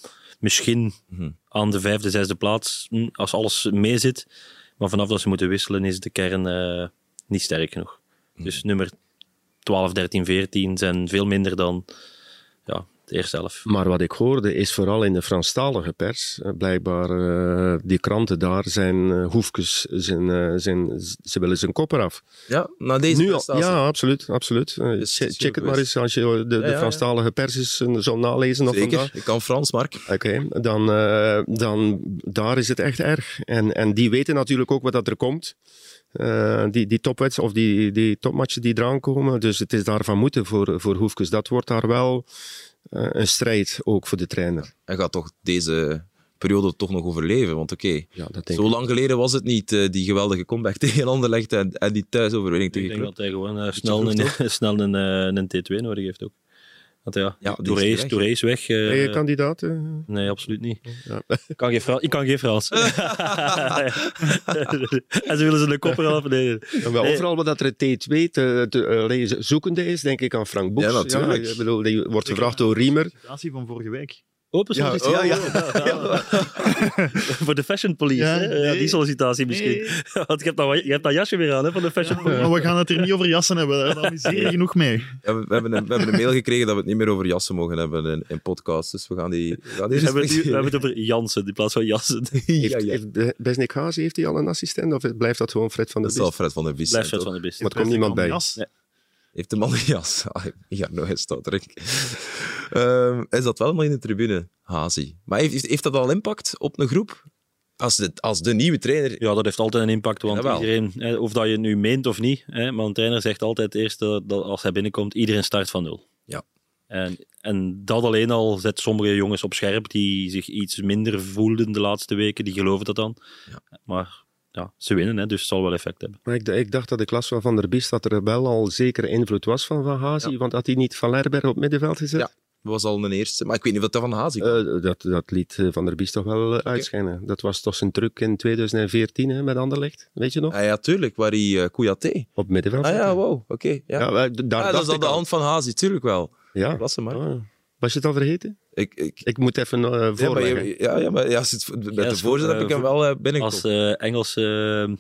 misschien Mhm. aan de vijfde, zesde plaats, hm, als alles meezit. Maar vanaf dat ze moeten wisselen, is de kern eh, niet sterk genoeg. Mhm. Dus nummer 12, 13, 14 zijn veel minder dan ja, de eerste elf. Maar wat ik hoorde is vooral in de Franstalige pers, eh, blijkbaar eh, die kranten daar zijn uh, Hoefkes, zijn, zijn, ze willen zijn kop eraf. Ja, na deze Nu al, ja, absoluut. absoluut. Is- che- is check het geweest. maar eens als je de, de Ja, ja, ja. Franstalige pers eh, zou nalezen. Nog Zeker, vandaag. ik kan Frans, Mark. Oké, dan, dan daar is het echt erg. En, en die weten natuurlijk ook wat dat er komt. Die, die topwets of die, die topmatchen die eraan komen. Dus het is daarvan moeten voor, voor Hoefkes. Dat wordt daar wel een strijd ook voor de trainer. Hij gaat toch deze periode toch nog overleven. Want oké, Ja, denk zo ik. lang geleden was het niet, eh, die geweldige comeback <laughs> tegen Anderlecht en, en die thuisoverwinning Ik tegen denk Club. dat hij gewoon eh, snel, een, <laughs> snel een, eh, een T2 nodig heeft ook. Want ja, Ja, Touré is Touré is weg. eh, Ben je kandidaat? eh? nee, absoluut niet. Ja. <laughs> Ik kan geen, Fra- ik kan geen Frans. <laughs> <laughs> en ze willen ze de kopper helpen. Nee, nee. Overal dat er een T2 te, te, eh, lezen- zoekende is, denk ik aan Frank Boeks. Ja, natuurlijk. ik bedoel, die wordt gevraagd door Riemer. situatie van vorige week. Open Ja, sollicitatie. ja, ja. <laughs> Voor de fashion police. Ja, hè? Ja, nee. die sollicitatie misschien. <laughs> Want je hebt, dat, je hebt dat jasje weer aan hè, van de fashion police. Maar we gaan het hier niet over jassen hebben. Daar amuseer je genoeg mee. Ja, we, we hebben een, we hebben een mail gekregen dat we het niet meer over jassen mogen hebben in, in podcasts. Dus we gaan die, we gaan die We hebben, het nu, we hebben het over Jansen in plaats van Jassen. <laughs> Heeft, ja, ja. heeft Besnik heeft hij al een assistent of blijft dat gewoon Fred van der Dat is al Biest? Fred van der de best. Maar er komt niemand bij. Jas. Nee. Heeft de man een jas? <laughs> Ah, ja, nog eens staat er. Ehm, Hij zat wel in de tribune, Hazi. Maar heeft, heeft, dat al impact op een groep? Als de, als de nieuwe trainer... Ja, dat heeft altijd een impact, want Jawel. iedereen, hè, of dat je het nu meent of niet, hè, maar een trainer zegt altijd eerst dat, dat als hij binnenkomt, iedereen start van nul. Ja. En, en dat alleen al zet sommige jongens op scherp die zich iets minder voelden de laatste weken, die geloven dat dan. Ja. Maar ja, ze winnen, hè, dus het zal wel effect hebben. Maar ik, ik dacht dat ik las van Van der Biest dat er wel al zekere invloed was van Van Hazi, Ja. want had hij niet Van Lerberg op middenveld gezet? Ja. was al een eerste. Maar ik weet niet wat dat van Hazi. Eh, dat, dat liet eh, Van der Biest toch wel eh, uitschijnen. Dat was toch zijn truc in 2014 hè, met Anderlecht, weet je nog? Ah ja, tuurlijk, waar hij eh Kouyaté. Op middenveld. Ah ja, zette. wow, oké. ja. Ja, daar Ah, dat is al de hand van Hazi, tuurlijk wel. Ja. Klasse, maar. Ah. Was je het al vergeten? Ik, ik, Ik moet even eh ja, maar, voorleggen. ja, ja, maar ja, als het, met Ja, de voorzet goed, heb ik eh, hem wel eh, binnengekomen. Als eh, Engelse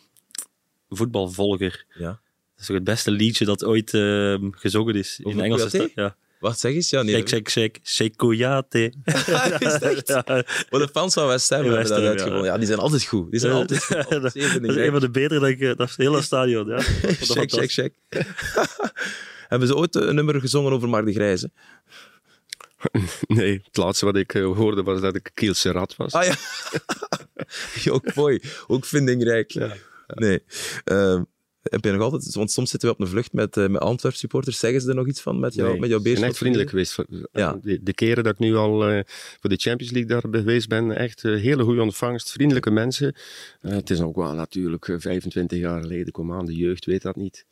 voetbalvolger. Ja. Dat is toch het beste liedje dat ooit eh, gezongen is in Over Engelse stad. Ja. Wat zeg eens? Ja, nee. Shake, shake, shake, shake Maar <laughs> <laughs> de fans van West Ham hebben dat uitgevonden. ja. Ja, die zijn altijd goed. Die zijn altijd goed. <laughs> dat, Altijd is een van de betere, denk ik. Dat is het hele stadion. Ja. Check, check, check. Hebben ze ooit een nummer gezongen over Mark de Grijze? <laughs> Nee, het laatste wat ik eh, hoorde was dat ik Kielse rat was. Ah ja. <laughs> <laughs> Ook mooi. Ook vindingrijk. Nee. Ehm, heb je nog altijd... Want soms zitten we op een vlucht met, eh, met Antwerp supporters. Zeggen ze er nog iets van met, jou, Nee, met jouw ik ben Beerschot? echt vriendelijk geweest. Ja. De, de keren dat ik nu al eh, voor de Champions League daar geweest ben, echt eh, hele goede ontvangst, vriendelijke mensen. Eh, het is ook wel natuurlijk eh, 25 jaar geleden, kom aan, de jeugd weet dat niet.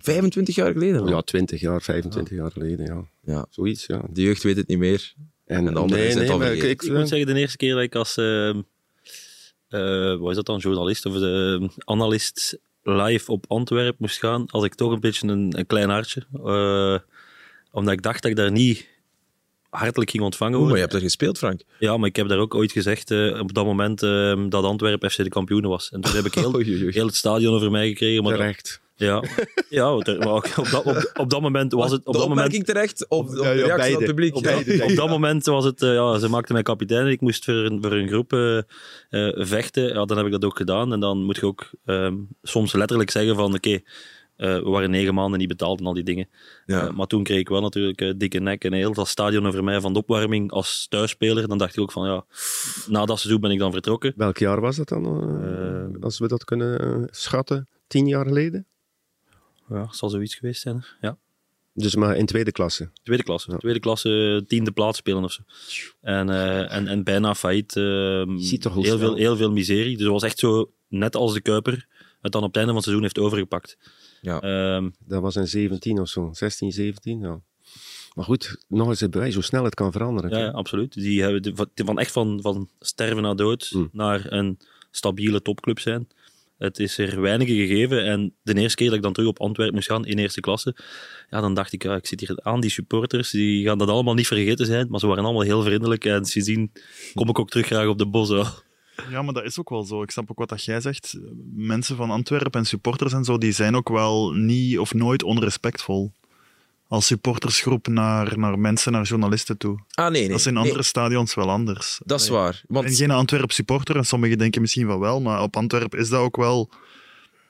25 jaar geleden al. Ja, 20 jaar, 25 jaar geleden, ja. Ja. Zoiets, ja. De jeugd weet het niet meer. En, En de anderen zijn het ik, Ik moet zeggen, de eerste keer dat ik als ehm eh, wat is dat dan, journalist of de analist live op Antwerpen moest gaan, had ik toch een beetje een, een klein hartje. Eh, omdat ik dacht dat ik daar niet hartelijk ging ontvangen Oeh, maar worden. je hebt er gespeeld, Frank. Ja, maar ik heb daar ook ooit gezegd, eh, op dat moment, eh, dat Antwerpen FC de kampioen was. En toen heb ik heel, <laughs> Oei, oei, oei. heel het stadion over mij gekregen. Maar dat- terecht. Ja, ja op, dat, op, op dat moment was het... Op de dat moment, opmerking terecht Ja, de ja, reactie van het publiek? op, Ja. dat, op dat moment was het, eh, ja, ze maakten mij kapitein en ik moest voor een, voor een groep eh, eh, vechten. Ja, dan heb ik dat ook gedaan. En dan moet je ook ehm, soms letterlijk zeggen van, oké, eh, we waren negen maanden niet betaald en al die dingen. Ja. Maar toen kreeg ik wel natuurlijk dikke nek en heel dat stadion over mij van de opwarming als thuisspeler. Dan dacht ik ook van, ja, na dat seizoen ben ik dan vertrokken. Welk jaar was dat dan, eh, als we dat kunnen schatten? Tien jaar geleden? Ja, zal zoiets geweest zijn. Ja. Dus maar in tweede klasse. Tweede klasse. Tweede klasse, tiende plaats spelen of zo. En, eh, en, en bijna failliet. ehm, ziet toch hoe heel, snel. veel, heel veel miserie. Dus het was echt zo, net als de Kuiper, het dan op het einde van het seizoen heeft overgepakt. Ja. Ehm, Dat was in 17 of zo. 16, 17, ja. Maar goed, nog eens het bewijs hoe snel het kan veranderen. ja, ja, absoluut. Die hebben de- van, van echt van, van sterven naar dood Mm. naar een stabiele topclub zijn. Het is er weinige gegeven. En de eerste keer dat ik dan terug op Antwerpen moest gaan in eerste klasse, ja, dan dacht ik, ik zit hier aan, die supporters, die gaan dat allemaal niet vergeten zijn, maar ze waren allemaal heel vriendelijk. En sindsdien kom ik ook terug graag op de bos. Ja, maar dat is ook wel zo. Ik snap ook wat dat jij zegt. Mensen van Antwerpen en supporters en zo, die zijn ook wel niet of nooit onrespectvol. Als supportersgroep naar, naar mensen, naar journalisten toe. Ah, nee, nee. Dat is in Nee, andere stadions wel anders. dat is waar. Want ben geen Antwerp supporter en sommigen denken misschien van wel, maar op Antwerp is dat ook wel.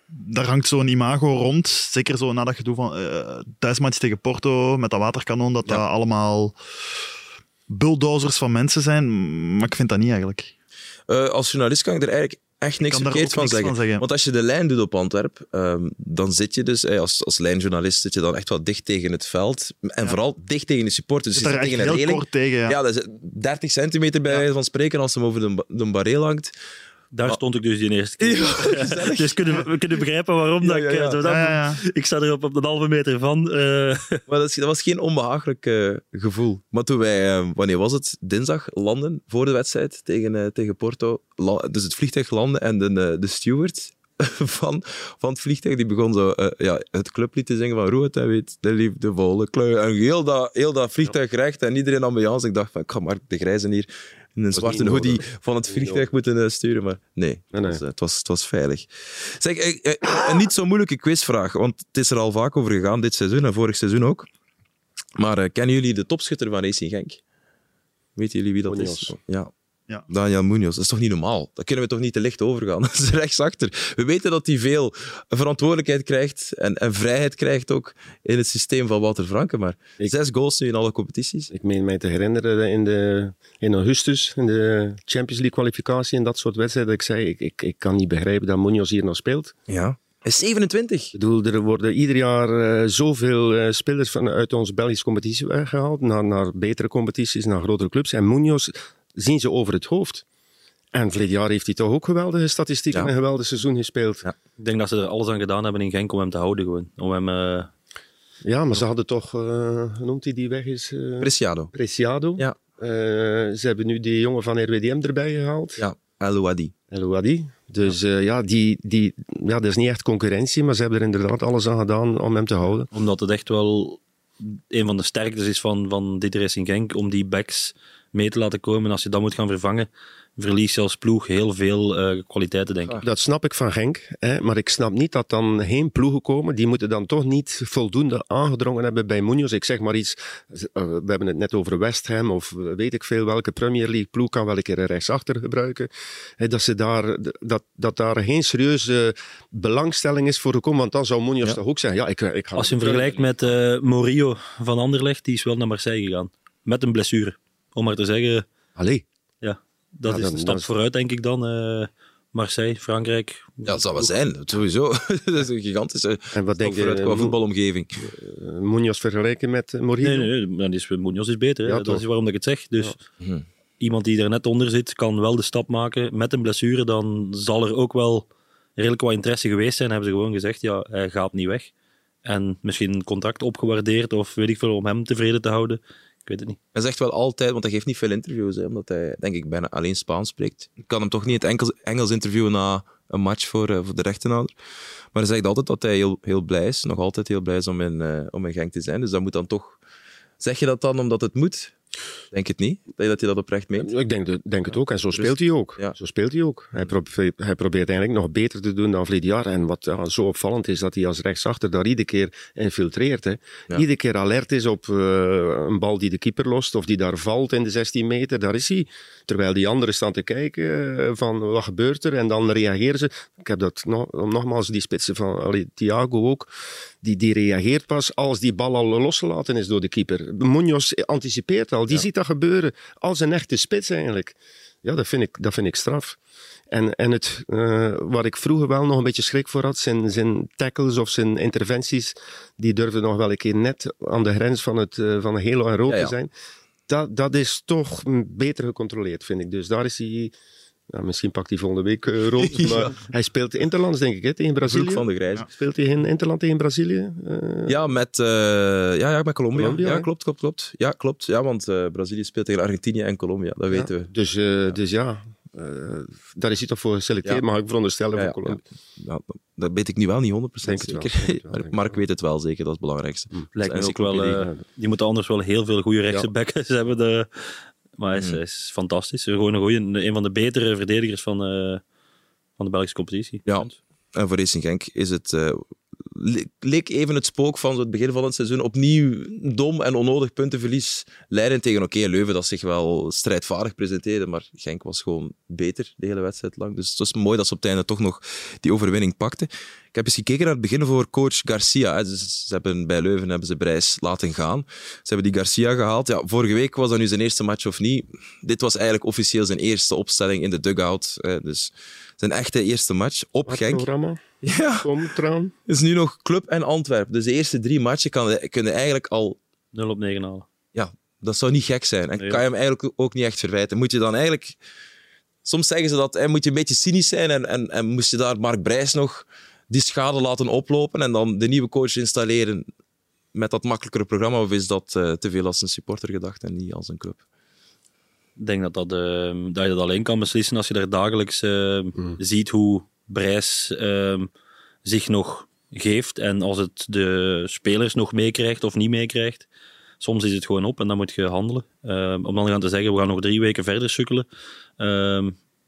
Daar hangt zo'n imago rond. Zeker zo na dat gedoe van eh thuismatch tegen Porto met dat waterkanon, dat Ja. dat allemaal bulldozers van mensen zijn. Maar ik vind dat niet eigenlijk. eh, als journalist kan ik er eigenlijk echt niks verkeerd van niks van zeggen. Want als je de lijn doet op Antwerp, ehm, dan zit je dus als, als lijnjournalist zit je dan echt wel dicht tegen het veld. En Ja. vooral dicht tegen de supporters. Dus je zit tegen een heel reling. kort tegen. Ja. Ja, dat is 30 centimeter bij Ja. wijze van spreken als hem over de, de bareel hangt. Daar stond ik dus die eerste keer. <laughs> dus kunnen, we kunnen begrijpen waarom Ja, dat ik... ja. eh, zo dat- Ja, ja, ja. Ik sta er op, op een halve meter van. eh, <laughs> Maar dat, is- dat was geen onbehagelijk eh, gevoel. Maar toen wij, eh, wanneer was het? Dinsdag landen voor de wedstrijd tegen, eh, tegen Porto. La- dus het vliegtuig landde en de, de steward <laughs> van, van het vliegtuig die begon zo eh, ja, het clublied te zingen van Roet en weet de liefdevolle kleur. En heel dat, heel dat vliegtuig recht en iedereen ambiance. Ik dacht van, ik ga maar de Grijze hier in een zwarte hoodie van het vliegtuig moeten eh, sturen. Maar nee, Nee, nee. Het, was, het, was, het was veilig. Zeg, eh, eh, een niet zo moeilijke quizvraag, want het is er al vaak over gegaan dit seizoen en vorig seizoen ook. Maar eh, kennen jullie de topschutter van Racing Genk? Weten jullie wie dat is? Ja. Ja. Daniel Munoz. Dat is toch niet normaal? Dat kunnen we toch niet te licht overgaan? <laughs> Dat is rechtsachter. We weten dat hij veel verantwoordelijkheid krijgt en, en vrijheid krijgt ook in het systeem van Walter Franke. Maar Ik- zes goals nu in alle competities. Ik meen mij te herinneren in, de, in augustus, in de Champions League kwalificatie en dat soort wedstrijden, dat ik zei, ik, ik, ik kan niet begrijpen dat Munoz hier nog speelt. Ja. Hij is 27. Ik bedoel, er worden ieder jaar eh, zoveel eh, spelers van, uit onze Belgische competitie weggehaald, naar, naar betere competities, naar grotere clubs. En Munoz zien ze over het hoofd. En vorig jaar heeft hij toch ook geweldige statistieken Ja. en een geweldig seizoen gespeeld. Ja. ik denk dat ze er alles aan gedaan hebben in Genk om hem te houden. Gewoon. Om hem, eh, Ja, maar ze hadden toch, hoe noemt hij die weg is? eh, Preciado. Preciado. Ja. Ze hebben nu die jongen van RWDM erbij gehaald. Ja, El Ouadi. El Ouadi. Dus ja, ja, die, die, ja, dat is niet echt concurrentie, maar ze hebben er inderdaad alles aan gedaan om hem te houden. omdat het echt wel een van de sterktes is van, van dit Racing Genk. Om die backs mee te laten komen. En als je dat moet gaan vervangen, verlies je als ploeg heel veel eh, kwaliteiten, denk ik. Dat snap ik van Genk, hè, maar ik snap niet dat dan geen ploegen komen. Die moeten dan toch niet voldoende aangedrongen hebben bij Munoz. Ik zeg maar iets, eh, we hebben het net over West Ham of weet ik veel welke Premier League ploeg kan wel een keer een rechtsachter gebruiken. Hè, dat, ze daar, dat, dat daar geen serieuze belangstelling is voor gekomen, want dan zou Munoz Ja. toch ook zeggen, ja, ik, ik ga... Als je hem vergelijkt met eh Morillo van Anderlecht, die is wel naar Marseille gegaan. Met een blessure. Om maar te zeggen, Allee, ja, dat Ja, is dan- een stap is- vooruit, denk ik dan. eh, Marseille, Frankrijk. Ja, dat zal wel zijn, sowieso. <laughs> dat is een gigantische en wat denk vooruit je, qua voetbalomgeving. eh, Munoz vergelijken met eh, Morillo? Nee, nee, die is, Munoz is beter. hè. Ja, dat is waarom dat ik het zeg. Dus Hm. iemand die er net onder zit, kan wel de stap maken met een blessure. Dan zal er ook wel redelijk wat interesse geweest zijn. Hebben ze gewoon gezegd, ja, hij gaat niet weg. En misschien een contract opgewaardeerd of weet ik veel, om hem tevreden te houden. Ik weet het niet. Hij zegt wel altijd, want hij geeft niet veel interviews, hè, omdat hij, denk ik, bijna alleen Spaans spreekt. Ik kan hem toch niet het Engels, interviewen na een match voor, eh, voor de rechtenhouder. Maar hij zegt altijd dat hij heel, heel blij is, nog altijd heel blij is om in, eh, om in Genk te zijn. Dus dat moet dan toch... Zeg je dat dan omdat het moet? Denk het niet, dat hij dat oprecht meent. Ik denk, de- denk het ook. En zo speelt hij ook. Ja. Zo speelt hij ook. Hij, probeert, hij probeert eigenlijk nog beter te doen dan verleden jaar. En wat ja, zo opvallend is, dat hij als rechtsachter daar iedere keer infiltreert. Hè. Ja. Iedere keer alert is op eh, een bal die de keeper lost of die daar valt in de 16 meter. Daar is hij. Terwijl die anderen staan te kijken eh, van wat gebeurt er. En dan reageren ze. Ik heb dat nog, nogmaals, die spitsen van allee, Thiago ook. Die, die reageert pas als die bal al losgelaten is door de keeper. Munoz anticipeert al. Die ziet dat gebeuren als een echte spits eigenlijk. Ja, dat vind ik, dat vind ik straf. En, en het, waar ik vroeger wel nog een beetje schrik voor had, zijn, zijn tackles of zijn interventies, die durfden nog wel een keer net aan de grens van het eh, van heel Ja, ja. te zijn. Dat, dat is toch beter gecontroleerd, vind ik. Dus daar is hij... Ja, misschien pakt hij volgende week eh, rood, <laughs> Ja. maar hij speelt Interlands, denk ik, hè, tegen Brazilië. van de grijze. Ja. Speelt hij in Interland tegen Brazilië? Eh, Ja, met, eh, ja, ja, met Colombia. Colombia, ja, klopt, klopt, klopt. Ja, klopt. Ja, want eh, Brazilië speelt tegen Argentinië en Colombia, dat ja. weten we. Dus, eh, dus ja, eh, daar is hij toch voor geselecteerd, Ja. mag ik veronderstellen, Ja, voor ja, Colombia. ja. Ja, dat weet ik nu wel niet 100% Denk het wel, zeker. denk <laughs> het wel, Maar Mark weet het wel zeker, dat is het belangrijkste. Lijkt me Zijn ook wel... eh, die moeten anders wel heel veel goede rechtse hebben. De, maar hij is, hij is fantastisch. Gewoon een, goeie, een van de betere verdedigers van, eh, van de Belgische competitie. Ja. En voor Racing Genk is het... eh, le- leek even het spook van het begin van het seizoen. Opnieuw dom en onnodig puntenverlies. Leiden tegen oké Leuven, dat zich wel strijdvaardig presenteerde. Maar Genk was gewoon beter de hele wedstrijd lang. Dus het was mooi dat ze op het einde toch nog die overwinning pakten. Ik heb eens gekeken naar het begin voor coach Garcia. Dus ze hebben, bij Leuven hebben ze Brijs laten gaan. Ze hebben die Garcia gehaald. Ja, vorige week was dat nu zijn eerste match of niet. Dit was eigenlijk officieel zijn eerste opstelling in de dugout. Dus zijn echte eerste match op Wat Genk. programma? <laughs> Ja, is nu nog Club en Antwerpen. Dus de eerste drie matchen kan, kunnen eigenlijk al 0 op 9 halen. ja, dat zou niet gek zijn. En Nee. kan je hem eigenlijk ook niet echt verwijten. Moet je dan eigenlijk... Soms zeggen ze dat, hè, moet je een beetje cynisch zijn en, en, en moest je daar Mark Brijs nog die schade laten oplopen en dan de nieuwe coach installeren met dat makkelijkere programma, of is dat eh, te veel als een supporter gedacht en niet als een club? Ik denk dat, dat, eh, dat je dat alleen kan beslissen als je daar dagelijks eh, ziet hoe Brijs eh, zich nog geeft. En als het de spelers nog meekrijgt of niet meekrijgt. Soms is het gewoon op en dan moet je handelen. Om dan gaan te zeggen, we gaan nog drie weken verder sukkelen.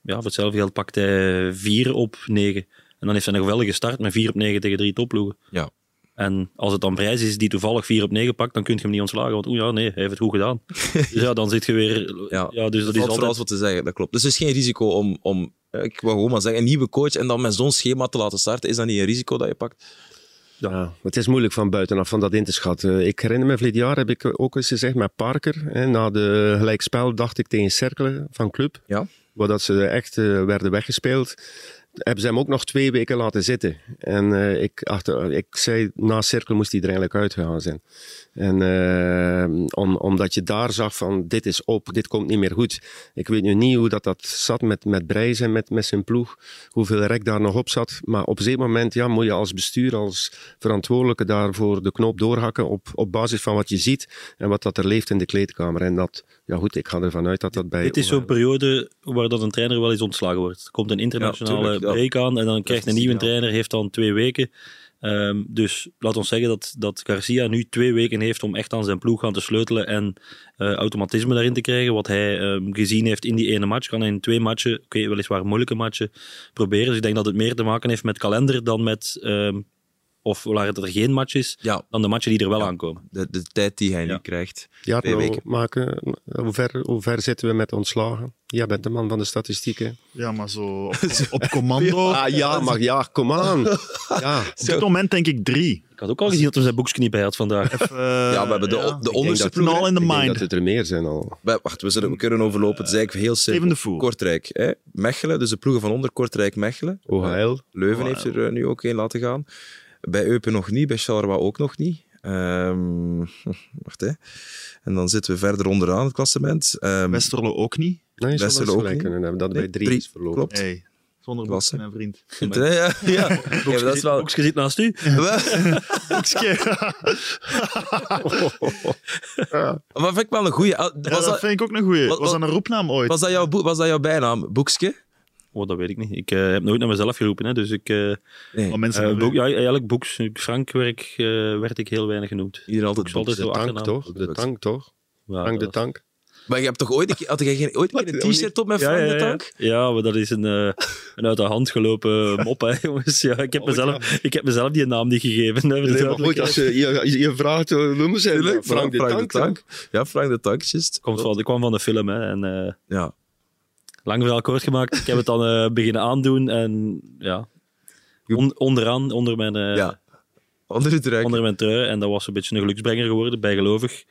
Ja, voor hetzelfde geld pakt hij vier op negen. En dan heeft hij een geweldige start met vier op negen tegen drie topploegen. Ja. En als het dan prijs is die toevallig 4 op 9 pakt, dan kun je hem niet ontslagen. Want oeh ja, nee, hij heeft het goed gedaan. <laughs> dus ja, dan zit je weer... Ja, Ja, dus dat Er is altijd... alles wat te zeggen, dat klopt. Dus het is geen risico om, om eh, ik wil gewoon maar zeggen, een nieuwe coach en dan met zo'n schema te laten starten, is dat niet een risico dat je pakt? Ja, het is moeilijk van buitenaf van dat in te schatten. Ik herinner me, verleden jaar heb ik ook eens gezegd met Parker. Hè, na de gelijkspel dacht ik tegen Cerkelen van Club. Ja. Waar dat ze echt eh, werden weggespeeld. Hebben ze hem ook nog twee weken laten zitten. En eh, ik, achter, ik zei, na Cerkel moest hij er eigenlijk uitgegaan zijn. En eh, om, omdat je daar zag van, dit is op, dit komt niet meer goed. Ik weet nu niet hoe dat, dat zat met, met Brijs en met, met zijn ploeg. Hoeveel rek daar nog op zat. Maar op zeker moment ja, moet je als bestuur, als verantwoordelijke daarvoor de knoop doorhakken op, op basis van wat je ziet en wat dat er leeft in de kleedkamer. En dat, ja goed, ik ga ervan uit dat dat bij... Dit is zo'n periode waar dat een trainer wel eens ontslagen wordt. Er komt een internationale ja. break aan en dan krijgt een nieuwe trainer, heeft dan twee weken. Ehm, dus laat ons zeggen dat, dat Garcia nu twee weken heeft om echt aan zijn ploeg aan te sleutelen en eh, automatisme daarin te krijgen. Wat hij ehm, gezien heeft in die ene match, kan hij in twee matchen, oké, weliswaar moeilijke matchen, proberen. Dus ik denk dat het meer te maken heeft met kalender dan met, ehm, of waar het er geen match is, Ja, dan de matchen die er wel aankomen. de, de tijd die hij Ja. nu krijgt. Ja, Twee nou, weken. maken. Hoe ver, hoe ver zitten we met ontslagen? Jij bent de man van de statistieken. Ja, maar zo op, <laughs> op commando. Ah ja, maar ja, kom aan. <laughs> Ja. Op dit moment denk ik drie. Ik had ook al gezien dat hij zijn boekje niet bij had vandaag. Even, Ja, we hebben de, ja. de onderste ploeg. In de Ik denk mind. dat het er meer zijn al. Wacht, we, zullen, we kunnen overlopen. Het is eigenlijk heel simpel. Kortrijk, hè? Mechelen, dus de ploegen van onder Kortrijk, Mechelen. OHL. Leuven Oh, heeft ja. er eh, nu ook een laten gaan. Bij Eupen nog niet, bij Charleroi ook nog niet. Ehm, <laughs> wacht, hè. En dan zitten we verder onderaan het klassement. Ehm, Westerlo ook niet. Nee, Westerlo ook niet. kunnen hebben dat Nee, bij drie, drie, is verlopen. klopt. Hey, zonder boekje, mijn vriend. <laughs> ja, ja. ja, dat is wel... Boekje zit naast u. <laughs> Maar vind ik wel een goeie. Ja, Was, dat dat, vind ik ook een goeie. Was wat- dat een roepnaam ooit? was, dat jouw, was dat jouw bijnaam? Boekske? Oh, dat weet ik niet. Ik eh, heb nooit naar mezelf geroepen, hè, dus ik... eh, Nee, Maar mensen eh, boek, ja, eigenlijk Boeks. Frank werd, eh, werd ik heel weinig genoemd. iedereen altijd Boeks altijd De zo tank toch? De tank toch? Ja, Frank de tank. Maar je hebt toch ooit, had jij geen, ooit een keer een t-shirt op met Ja, Frank ja, de. Tank? Ja, maar dat is een, eh, een uit de hand gelopen mop, hè, <laughs> jongens. Ja, ik, heb mezelf, ik heb mezelf die naam niet gegeven. hè, Nee, maar goed, als je, je, je vraagt, hoe noemen ze? Tuurlijk, Frank de tank. Ja, Frank de Tank, juist. Komt van, ik kwam van de film, hè, en eh, Ja. Lang verhaal kort gemaakt. Ik heb het dan eh, beginnen aandoen en ja, on- onderaan, onder mijn, eh, ja. Onder ruik. onder mijn trui. En dat was een beetje een geluksbrenger geworden, bijgelovig.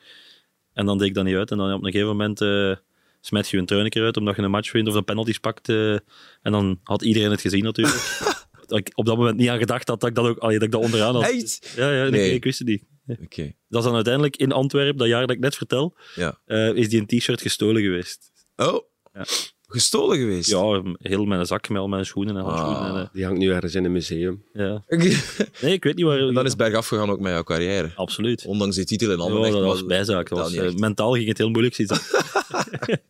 En dan deed ik dat niet uit. En dan op een gegeven moment eh smet je een trui een keer uit, omdat je een match wint of een penalties pakt. en dan had iedereen het gezien natuurlijk. <laughs> dat ik op dat moment niet aan gedacht had dat ik dat ook allee, dat ik dat onderaan had. Echt? Ja, ja nee, ik wist het niet. Oké, Dat is dan uiteindelijk in Antwerpen, dat jaar dat ik net vertel, ja. is die een t-shirt gestolen geweest. Oh, Ja. Gestolen geweest? Ja, heel mijn zak met al mijn schoenen en Ah. handschoenen. En, Die hangt nu ergens in een museum. ja. <laughs> Nee, ik weet niet waar. En dan is het bergaf gegaan ook met jouw carrière. Absoluut. Ondanks die titel in Ja, Anderlecht. dat was bijzaak. Dat was, eh, mentaal ging het heel moeilijk. zitten. <laughs> <laughs>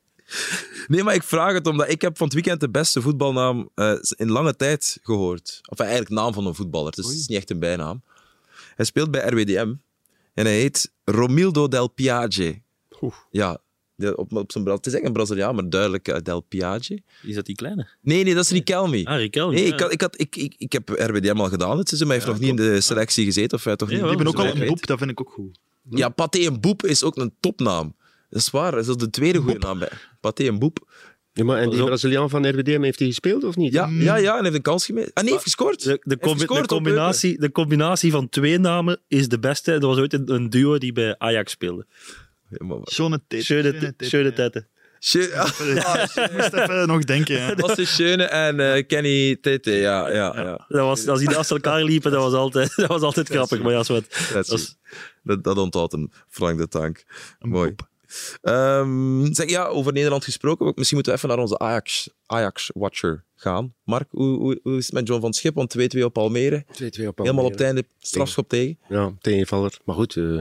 Nee, maar ik vraag het omdat ik heb van het weekend de beste voetbalnaam eh, in lange tijd gehoord. Of eigenlijk naam van een voetballer. Dus het is niet echt een bijnaam. Hij speelt bij RWDM. En hij heet Romildo Del Piage. Oeh. Ja, de- op, op zijn, het is echt een Braziliaan, maar duidelijk eh, Del Piage. Is dat die kleine? Nee, nee, dat is Riquelme. Ah, Riquelme. Nee, ja. ik, had, ik, had, ik, ik, ik heb RWDM al gedaan het seizoen, maar hij heeft nog niet in de selectie gezeten. Of hij toch Ja, niet, wel, Ik ben ook al een boep, dat vind ik ook goed. Ja, Pathé en Boep is ook een topnaam. Dat is waar, dat is de tweede goede naam bij. Pathé en Boep. Ja, maar en die Braziliaan van RWDM, heeft hij gespeeld of niet? Ja, ja, ja, en heeft een kans gemist. Ah, nee, heeft gescoord. De, de, combi- gescoord de combinatie, de combinatie van twee namen is de beste. Er was ooit een, een duo die bij Ajax speelde. Ja, maar- Schöne tete. Schöne tetten. Schö- ah, <laughs> Ik moest even nog denken. hè. Dat was de Schöne en eh, Kenny Tete, ja. ja, ja. Dat was, als die naast elkaar liepen, dat was altijd, dat was altijd grappig. Maar ja, zo wat. Dat, is- dat, dat onthoudt hem, Frank de Tank. Een Mooi. Ehm, zeg, ja, over Nederland gesproken, misschien moeten we even naar onze Ajax, Ajax-watcher gaan. Mark, hoe, hoe, hoe is het met John van Schip? Want 2-2 op Almere, 2-2 op helemaal op het Almere. einde strafschop tegen. Ja, tegenvaller. Maar goed, eh,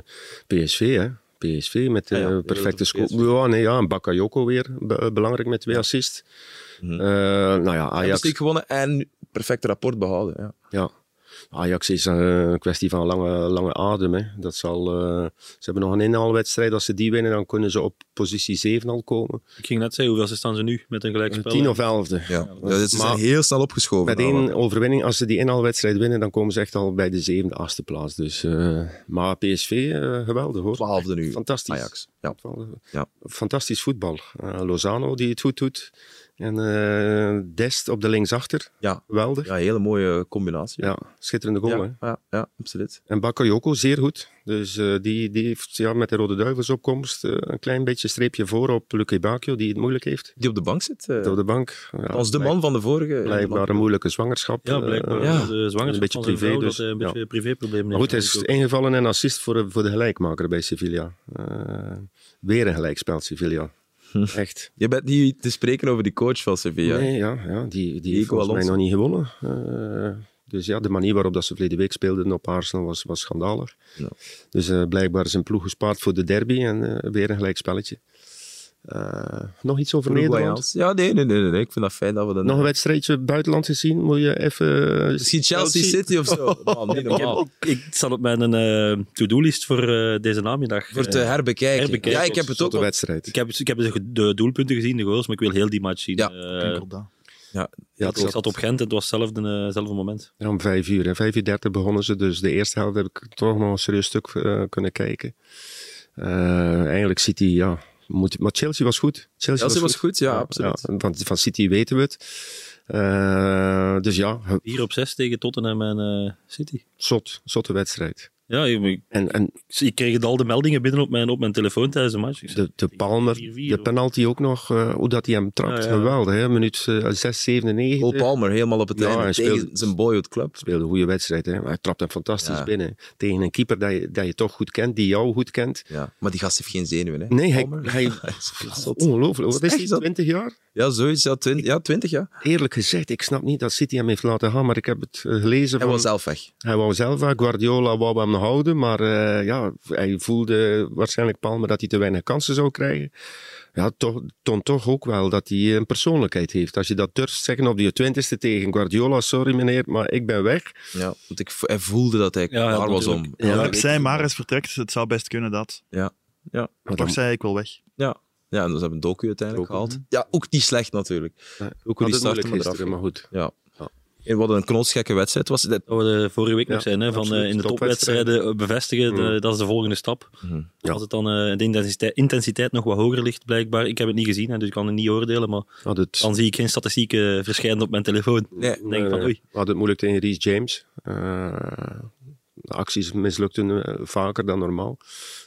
PSV, hè. PSV met Ah eh ja, perfecte score. Ja, nee, ja, en Bakayoko weer be- belangrijk met twee assists. Mhm. Eh, nou ja, Ajax gewonnen en perfect rapport behouden. Ja. ja. Ajax is een kwestie van lange, lange adem. Hè. Dat zal, eh, ze hebben nog een inhaalwedstrijd. Als ze die winnen, dan kunnen ze op positie 7 al komen. Ik ging net zeggen, hoeveel staan ze nu met een gelijkspel? 10 of 11e. Ja. Ja, ze zijn Maar- heel snel opgeschoven. Met nou, één overwinning, als ze die inhaalwedstrijd winnen, dan komen ze echt al bij de zevende, achtste plaats. Dus, eh, maar PSV, eh, geweldig hoor. Twaalfde nu. Fantastisch. Ajax. Ja. Ja. Fantastisch voetbal. Lozano die het goed doet. En eh, Dest op de linksachter. Ja. Geweldig. ja, hele mooie combinatie. Ja, schitterende goal. Hè? ja, ja, ja, absoluut. En Bakayoko, zeer goed. Dus eh, die, die heeft ja, met de Rode Duivels opkomst eh, een klein beetje streepje voor op Luque Bacchio, die het moeilijk heeft. Die op de bank zit. eh, Op de bank. Ja, als de man van de vorige. Blijkbaar een moeilijke zwangerschap. Ja, blijkbaar. Ja. De zwangerschap Een beetje privé, vrouw, dus, dat hij een ja. beetje privéproblemen Maar goed, hij is ingevallen en assist voor, voor de gelijkmaker bij Sevilla. Eh, weer een gelijkspel, Sevilla. <laughs> Echt. Je bent niet te spreken over die coach van Sevilla. Nee, ja, ja die, die heeft volgens mij nog niet gewonnen. Eh, dus ja, de manier waarop dat ze verleden week speelden op Arsenal was, was schandalig. Ja. Dus eh, blijkbaar is een ploeg gespaard voor de derby en eh, weer een gelijk spelletje. Eh, nog iets over Nederland? Ja, nee, nee, nee, nee. Ik vind dat fijn dat we dat... Nog een wedstrijdje buitenland gezien? Moet je even... eh, Misschien Chelsea City of zo. <laughs> Man, niet Ik, normaal. ik sta op mijn eh, to-do-list voor eh, deze namiddag. Voor te herbekijken. herbekijken. Ja, ik heb het ook wedstrijd. ik heb, ik heb de, de doelpunten gezien, de goals, maar ik wil heel die match zien. Ja, Enkel dat. Ja, Ja, ik zat op Gent en het was hetzelfde, eh, hetzelfde moment. Ja, om vijf uur. hè. Vijf uur dertig begonnen ze. Dus de eerste helft heb ik toch nog een serieus stuk eh, kunnen kijken. Eh, eigenlijk City, ja. Moet, maar Chelsea was goed. Chelsea, Chelsea was goed, ja, absoluut. ja. van, van City weten we het. Eh, dus ja, 4 op 6 tegen Tottenham en eh, City. zot, zotte wedstrijd. Ja, ik, En, en ik kreeg al de meldingen binnen op mijn, op mijn telefoon tijdens de match. De, de Palmer, 4-4 de penalty ook nog, eh, hoe dat hij hem trapt. Ja, ja. Geweldig, hè? minuut eh, 6, 97. Cole Palmer helemaal op het Ja, einde speelt- zijn boyhood club. speelde een goede wedstrijd. Hè? Maar hij trapt hem fantastisch Ja. binnen. Tegen een keeper dat je, dat je toch goed kent, die jou goed kent. Ja, maar die gast heeft geen zenuwen. Hè. Nee, hij, Palmer. hij, <laughs> Zot. ongelooflijk. Wat is hij, zot. 20 jaar? Ja, zoiets. Ja, twintig, ja, 20 ja. Eerlijk gezegd, ik snap niet dat City hem heeft laten gaan, maar ik heb het eh, gelezen. Hij van, was zelf weg. hij wou zelf weg, Guardiola wou hem houden, maar eh, ja, hij voelde waarschijnlijk Palmer dat hij te weinig kansen zou krijgen. Ja, toch, toont toch ook wel dat hij een persoonlijkheid heeft. Als je dat durft zeggen op die twintigste tegen Guardiola, sorry meneer, maar ik ben weg. Ja, want ik, hij voelde dat hij Ja, ja, klaar was om. Ja, Ja, zei, ik Maris vertrekt. Het zou best kunnen dat. Ja, ja, Maar Maar toch zei ik wel weg. ja. Ja, en dus hebben Doku uiteindelijk Doku. gehaald. Ja, ook niet slecht natuurlijk. Nee, Ook hoe die moeilijk maar maar goed. Ja. Wat een knotsgekke wedstrijd was. Dat, Dat we de vorige week Ja, nog zijn, hè, van eh, in de Topwedstrijden. eh, bevestigen, de- Mm. dat is de volgende stap. Mhm. Ja. Als het dan eh, de intensiteit, intensiteit nog wat hoger ligt, blijkbaar. Ik heb het niet gezien, hè, dus ik kan het niet oordelen, maar Had het, dan zie ik geen statistieken verschijnen op mijn telefoon. nee, Dan denk ik van, eh, oei. We hadden het moeilijk tegen Reece James. Eh, de acties mislukten eh, vaker dan normaal.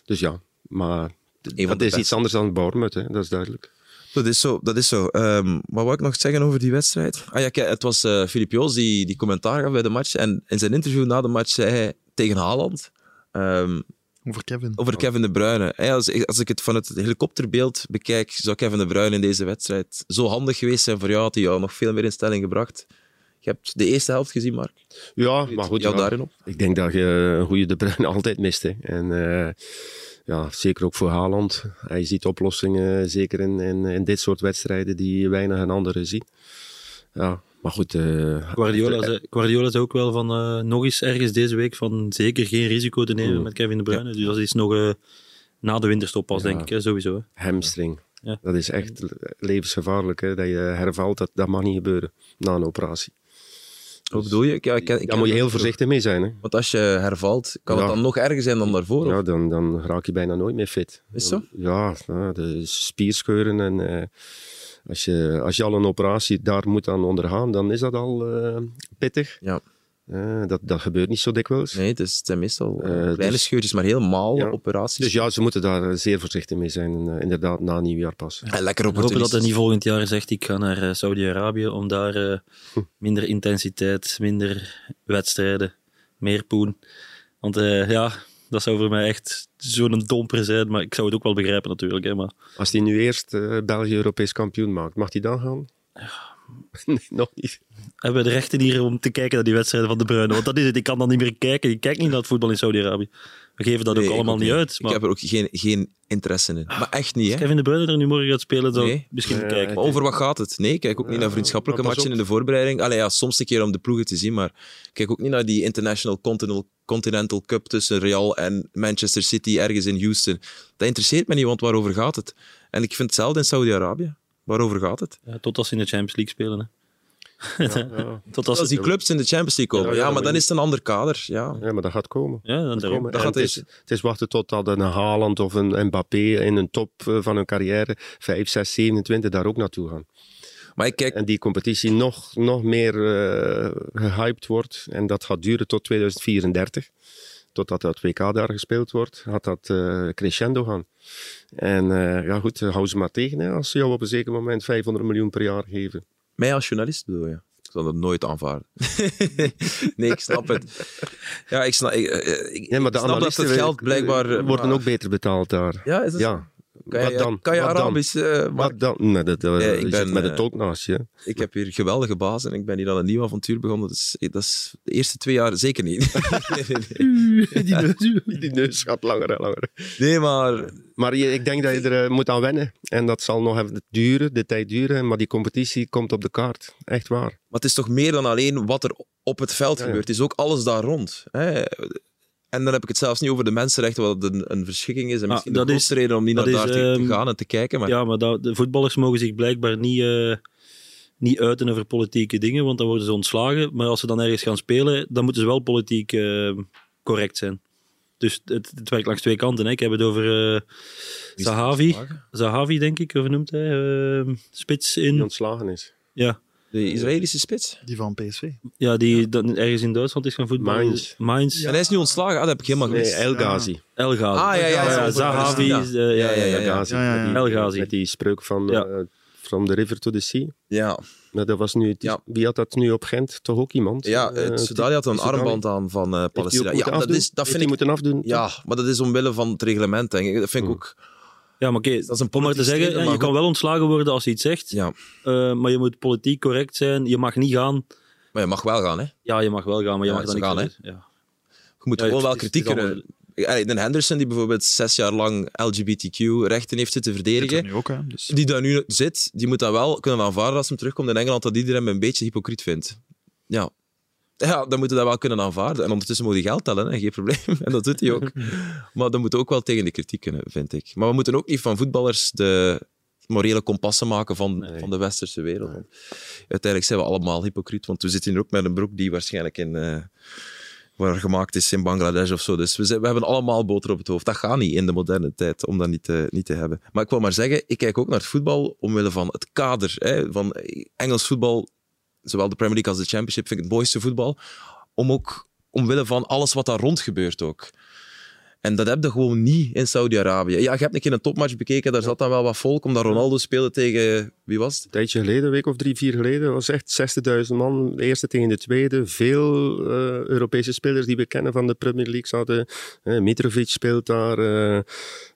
Dus ja, maar dat is iets anders dan Bournemouth, hè, dat is duidelijk. Dat is zo. Dat is zo. Ehm, wat wou ik nog zeggen over die wedstrijd? Ah ja, kijk, het was eh Filip Joos die, die commentaar gaf bij de match. En in zijn interview na de match zei hij tegen Haaland ehm, Over Kevin. over Kevin De Bruyne. Als, ik- als ik het van het helikopterbeeld bekijk, zou Kevin De Bruyne in deze wedstrijd zo handig geweest zijn voor jou, had hij jou nog veel meer in stelling gebracht. Je hebt de eerste helft gezien, Mark. Ja, maar goed. jou ja. daarin op? Ik denk dat je een goede De Bruyne <laughs> altijd mist. Hè. En eh, ja, zeker ook voor Haaland. Hij ziet oplossingen, zeker in, in, in dit soort wedstrijden, die weinig een andere zien. Ja, maar goed. eh, Guardiola zei, Guardiola zei ook wel van eh, nog eens ergens deze week van zeker geen risico te nemen Mm. met Kevin De Bruyne. Dus dat is nog eh, na de winterstop pas, Ja. denk ik, hè, sowieso. Hè. hamstring. Ja. Dat is echt levensgevaarlijk. Hè? Dat je hervalt, dat, dat mag niet gebeuren na een operatie. Wat bedoel je? Ja, ik ik Daar moet je heel voorzichtig mee zijn. Hè? Want als je hervalt, kan het dan nog erger zijn dan daarvoor? Ja, dan, dan raak je bijna nooit meer fit. Is zo? Ja, ja, de spierscheuren en... eh, als je, als je al een operatie daar moet aan ondergaan, dan is dat al eh, pittig. Ja. Eh, dat, dat gebeurt niet zo dikwijls. Nee, het, is, het zijn meestal Eh, kleine dus- scheurtjes, maar helemaal Ja. operaties. Dus ja, ze moeten daar zeer voorzichtig mee zijn, inderdaad, na nieuwjaar pas. En lekker We hopen dat hij niet volgend jaar zegt, ik ga naar Saudi-Arabië om daar Hm. minder intensiteit, minder wedstrijden, meer poen. Want ja, dat zou voor mij echt zo'n domper zijn, maar ik zou het ook wel begrijpen natuurlijk. Hè, maar Als hij nu eerst België Europees kampioen maakt, mag hij dan gaan? <laughs> nee, nog niet. Hebben we de rechten hier om te kijken naar die wedstrijden van De Bruyne? Want dat is het, ik kan dan niet meer kijken. Ik kijk niet naar het voetbal in Saudi-Arabië. We geven dat Nee, ook ik allemaal ook niet uit. Ik Maar heb er ook geen, geen interesse in. Maar echt niet, hè. Kevin De Bruyne er nu morgen gaat spelen, Nee. ik misschien Nee, bekijken. Maar over wat gaat het? Nee, ik kijk ook niet naar vriendschappelijke matchen in de voorbereiding. Allee, ja, soms een keer om de ploegen te zien, maar ik kijk ook niet naar die International Continental, Continental Cup tussen Real en Manchester City ergens in Houston. Dat interesseert me niet, want waarover gaat het? En ik vind hetzelfde in Saudi-Arabië. Waarover gaat het? Ja, tot als ze in de Champions League spelen. Hè. <laughs> Ja, Tot als Als die clubs in de Champions League komen, Ja, ja, ja, maar dan is het een ander kader. Ja. ja, maar dat gaat komen. Ja, dan Dat komen. Dat En gaat het, is, het is wachten totdat een Haaland of een Mbappé in een top eh, van hun carrière, 5, 6, 27, daar ook naartoe gaan. Maar ik kijk, En die competitie nog, nog meer eh, gehyped wordt. En dat gaat duren tot 2034. Totdat dat WK daar gespeeld wordt, gaat dat eh, crescendo gaan. En eh, ja goed, hou ze maar tegen hè, als ze jou op een zeker moment 500 miljoen per jaar geven. Mij als journalist bedoel je? Ik zal dat nooit aanvaarden. <laughs> nee, ik snap het. Ja, ik snap, ik, eh, ik, Nee, maar de snap dat het geld blijkbaar... eh, worden maar- ook beter betaald daar. Ja, is dat? Ja. Kan je, Wat dan? Kan je Wat dan? Arabisch... eh, maar Wat dan? Nee, dat, dat, Ja, je ik ben, met een eh, tolk naast je. Ik heb hier geweldige baas en ik ben hier aan een nieuw avontuur begonnen. Dus dat is de eerste twee jaar zeker niet. <laughs> nee, nee, nee. <laughs> die, neus, die neus gaat langer en langer. nee, maar Maar je, ik denk dat je er eh, moet aan wennen. En dat zal nog even duren, de tijd duren. Maar die competitie komt op de kaart. Echt waar. Maar het is toch meer dan alleen wat er op het veld Ja, ja. gebeurt. Het is ook alles daar rond. Hè. En dan heb ik het zelfs niet over de mensenrechten, wat een, een verschikking is. En Ah, misschien dat de is- reden om niet naar daar te, te ehm, gaan en te kijken. Maar Ja, maar dat, de voetballers mogen zich blijkbaar niet, eh, niet uiten over politieke dingen, want dan worden ze ontslagen. Maar als ze dan ergens gaan spelen, dan moeten ze wel politiek eh, correct zijn. Dus het, het werkt langs twee kanten. Hè. Ik heb het over eh is Zahavi. denk ik, of noemt hij? eh, spits Die in. ontslagen is. Ja, de Israëlische spits. Die van PSV. ja die dan ergens in Duitsland is gaan voetballen. Mainz. Mainz. En hij is nu ontslagen. Ah, dat heb ik helemaal Nee, gemist. El Ghazi. El Ghazi. Ah, ja, ja, ja, ja, Zahavi. ja. is, eh, ja, ja, El Ghazi. Met die spreuk van Ja. eh, From the River to the Sea. Ja, Nou, dat was nu, Ja. Wie had dat nu op Gent? Toch ook iemand? ja Eh, uh, Soudali had een armband aan van eh ook Palestina. Ja, dat, afdoen? is, dat Heeft vind ik... moeten afdoen? Ja, maar dat is omwille van het reglement, denk ik. Dat vind ik Hmm. ook... Ja, maar oké, Dat is een om maar te zeggen, je kan wel ontslagen worden als je iets zegt, Ja, eh, maar je moet politiek correct zijn. Je mag niet gaan. maar je mag wel gaan, hè. Ja, je mag wel gaan, maar je Ja, mag dan niet gaan, hè. Ja. Je moet Ja, gewoon wel kritiek kunnen... Allee, Den Henderson, die bijvoorbeeld zes jaar lang LGBTQ-rechten heeft zitten Zit er verdedigen, nu ook, hè. Dus. die daar nu zit, die moet dat wel kunnen aanvaarden als hij terugkomt in Engeland, dat iedereen hem een beetje hypocriet vindt. Ja. Ja, dan moet je dat wel kunnen aanvaarden. En ondertussen moet hij geld tellen, hè. geen probleem. <laughs> En dat doet hij ook. Maar dan moet ook wel tegen de kritiek kunnen, vind ik. Maar we moeten ook niet van voetballers de morele kompassen maken van, Nee. van de westerse wereld. Want uiteindelijk zijn we allemaal hypocriet, want we zitten hier ook met een broek die waarschijnlijk in... eh, waar gemaakt is in Bangladesh of zo. Dus we, zijn, we hebben allemaal boter op het hoofd. Dat gaat niet in de moderne tijd, om dat niet te, niet te hebben. Maar ik wil maar zeggen, ik kijk ook naar het voetbal omwille van het kader. Hè, van Engels voetbal, zowel de Premier League als de Championship, vind ik het mooiste voetbal. Om ook omwille van alles wat daar rond gebeurt ook. En dat heb je gewoon niet in Saudi-Arabië. Ja, je hebt een keer een topmatch bekeken, daar zat dan wel wat volk, omdat Ronaldo speelde tegen... Wie was het? Een tijdje geleden, een week of drie, vier geleden, was echt 60.000 man. De eerste tegen de tweede. Veel eh, Europese spelers die we kennen van de Premier League zaten. Eh, Mitrovic speelt daar. eh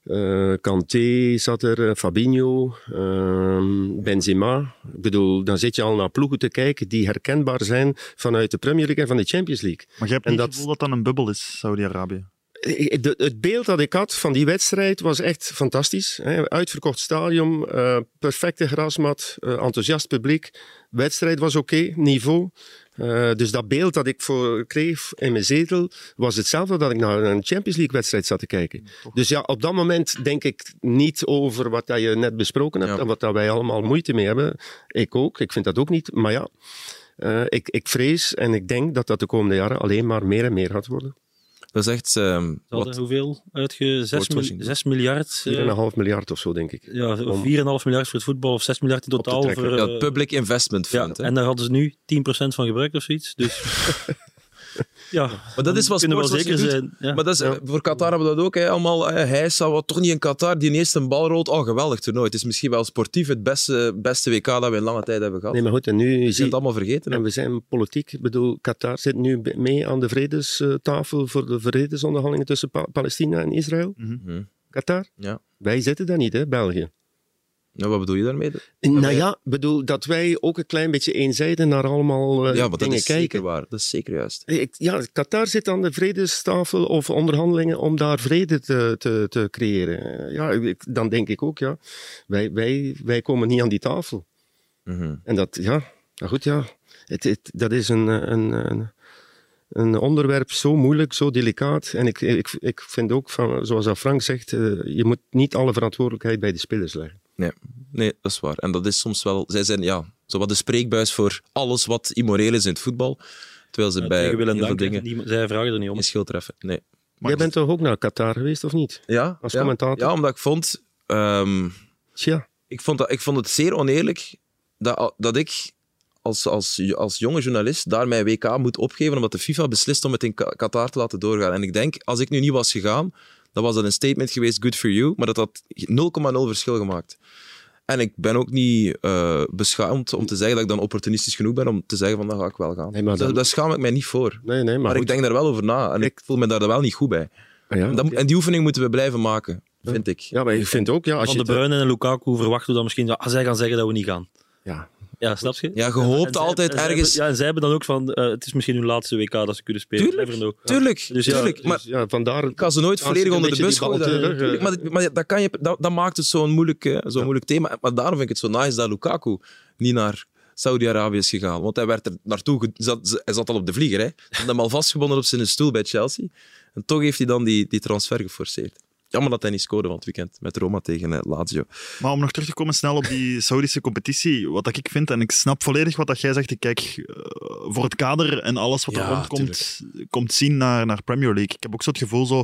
eh, Kanté zat er. Fabinho. ehm, Benzema. Ik bedoel, dan zit je al naar ploegen te kijken die herkenbaar zijn vanuit de Premier League en van de Champions League. Maar je hebt niet dat- het gevoel dat dat een bubbel is, Saudi-Arabië. Eh, de- het beeld dat ik had van die wedstrijd was echt fantastisch. Hè. Uitverkocht stadion, eh, perfecte grasmat, eh, enthousiast publiek. Wedstrijd was oké, niveau. Eh, dus dat beeld dat ik voor kreeg in mijn zetel was hetzelfde dat ik naar een Champions League wedstrijd zat te kijken. Dus ja, op dat moment denk ik niet over wat dat je net besproken hebt Ja. en wat dat wij allemaal moeite mee hebben. Ik ook, ik vind dat ook niet. Maar ja, eh, ik, ik vrees en ik denk dat dat de komende jaren alleen maar meer en meer gaat worden. Dat is echt... ehm, Ze hadden hoeveel uitge... 6, Sportswashing. 6 miljard. eh, 4,5 miljard of zo, denk ik. ja, 4,5 Om- miljard voor het voetbal of 6 miljard in totaal. Voor, ja, eh, het Public Investment ja, Fund. hè. en daar hadden ze nu 10% van gebruikt of zoiets. Dus <laughs> ja, Maar dat is wat kunnen we zeker zijn. Ja. Maar dat is, eh, voor Qatar hebben we dat ook. Hè. Allemaal, eh, hij is wat toch niet in Qatar die ineens een bal rolt. Oh, geweldig toernooi. Het is misschien wel sportief het beste, beste WK dat we in lange tijd hebben gehad. Nee, maar goed, en nu Je zie zijn het allemaal vergeten. En we zijn politiek. Ik bedoel, Qatar zit nu mee aan de vredestafel voor de vredesonderhandelingen tussen Pa- Palestina en Israël. Mhm. Qatar. Ja. Wij zitten daar niet, hè, België. Nou, wat bedoel je daarmee? Nou ja, bedoel, dat wij ook een klein beetje eenzijdig naar allemaal eh, ja, maar dat dingen is zeker waar. Dat is zeker juist. Ik, ja, Qatar zit aan de vredestafel of onderhandelingen om daar vrede te, te, te creëren. Ja, ik- dan denk ik ook, ja, wij, wij, wij komen niet aan die tafel. Mhm. En dat, ja, nou goed, ja, het, het, dat is een, eh, een, een, een onderwerp zo moeilijk, zo delicaat. En ik, ik, ik vind ook, van, zoals dat Frank zegt, eh, je moet niet alle verantwoordelijkheid bij de spelers leggen. Nee. nee, dat is waar. En dat is soms wel... Zij zijn ja, zo wat de spreekbuis voor alles wat immoreel is in het voetbal. Terwijl ze Ja, bij heel veel dingen zij vragen er niet om. geen schil treffen. Nee. Maar Jij bent toch ook naar Qatar geweest, of niet? Ja, Als ja. commentator? Ja, omdat ik vond... ehm, Tja, ik, vond dat, ik vond het zeer oneerlijk dat, dat ik als, als, als jonge journalist daar mijn WK moet opgeven omdat de FIFA beslist om het in Qatar te laten doorgaan. En ik denk, als ik nu niet was gegaan, dan was dat een statement geweest, good for you, maar dat had 0,0 verschil gemaakt. En ik ben ook niet eh, beschaamd om te zeggen dat ik dan opportunistisch genoeg ben om te zeggen van, dan ga ik wel gaan. Nee, maar Daar- dan- Daar schaam ik mij niet voor. nee, nee, maar, Maar, ik denk daar wel over na en ik voel me daar wel niet goed bij. Ah, ja, En, dat- die oefening moeten we blijven maken, vind ik. ja, maar ik vind ook, ja, als Van je... de Bruyne en Lukaku verwachten we dan misschien... Ah, zij gaan zeggen dat we niet gaan. ja, Ja, snap je? Ja, je hoopt En zij- altijd en ergens... hebben- ja, en zij hebben dan ook van... eh, het is misschien hun laatste WK dat ze kunnen spelen. Tuurlijk. Tuurlijk, Dus ja, tuurlijk. dus, maar ja, vandaar... ik kan ze nooit volledig onder de bus gooien. Maar, maar dat, kan je, dat, dat maakt het zo'n moeilijk, zo'n moeilijk thema. Maar daarom vind ik het zo nice dat Lukaku niet naar Saudi-Arabië is gegaan. Want hij werd er naartoe... Zat, hij zat al op de vlieger. Hè. Ze hadden hem al vastgebonden op zijn stoel bij Chelsea. En toch heeft hij dan die, die transfer geforceerd. Jammer dat hij niet scoorde van het weekend met Roma tegen eh, Lazio. Maar om nog terug te komen snel op die Saudische competitie, wat ik vind, en ik snap volledig wat dat jij zegt, ik kijk eh, voor het kader en alles wat er Ja, rondkomt, komt zien naar, naar Premier League. Ik heb ook zo het gevoel, zo,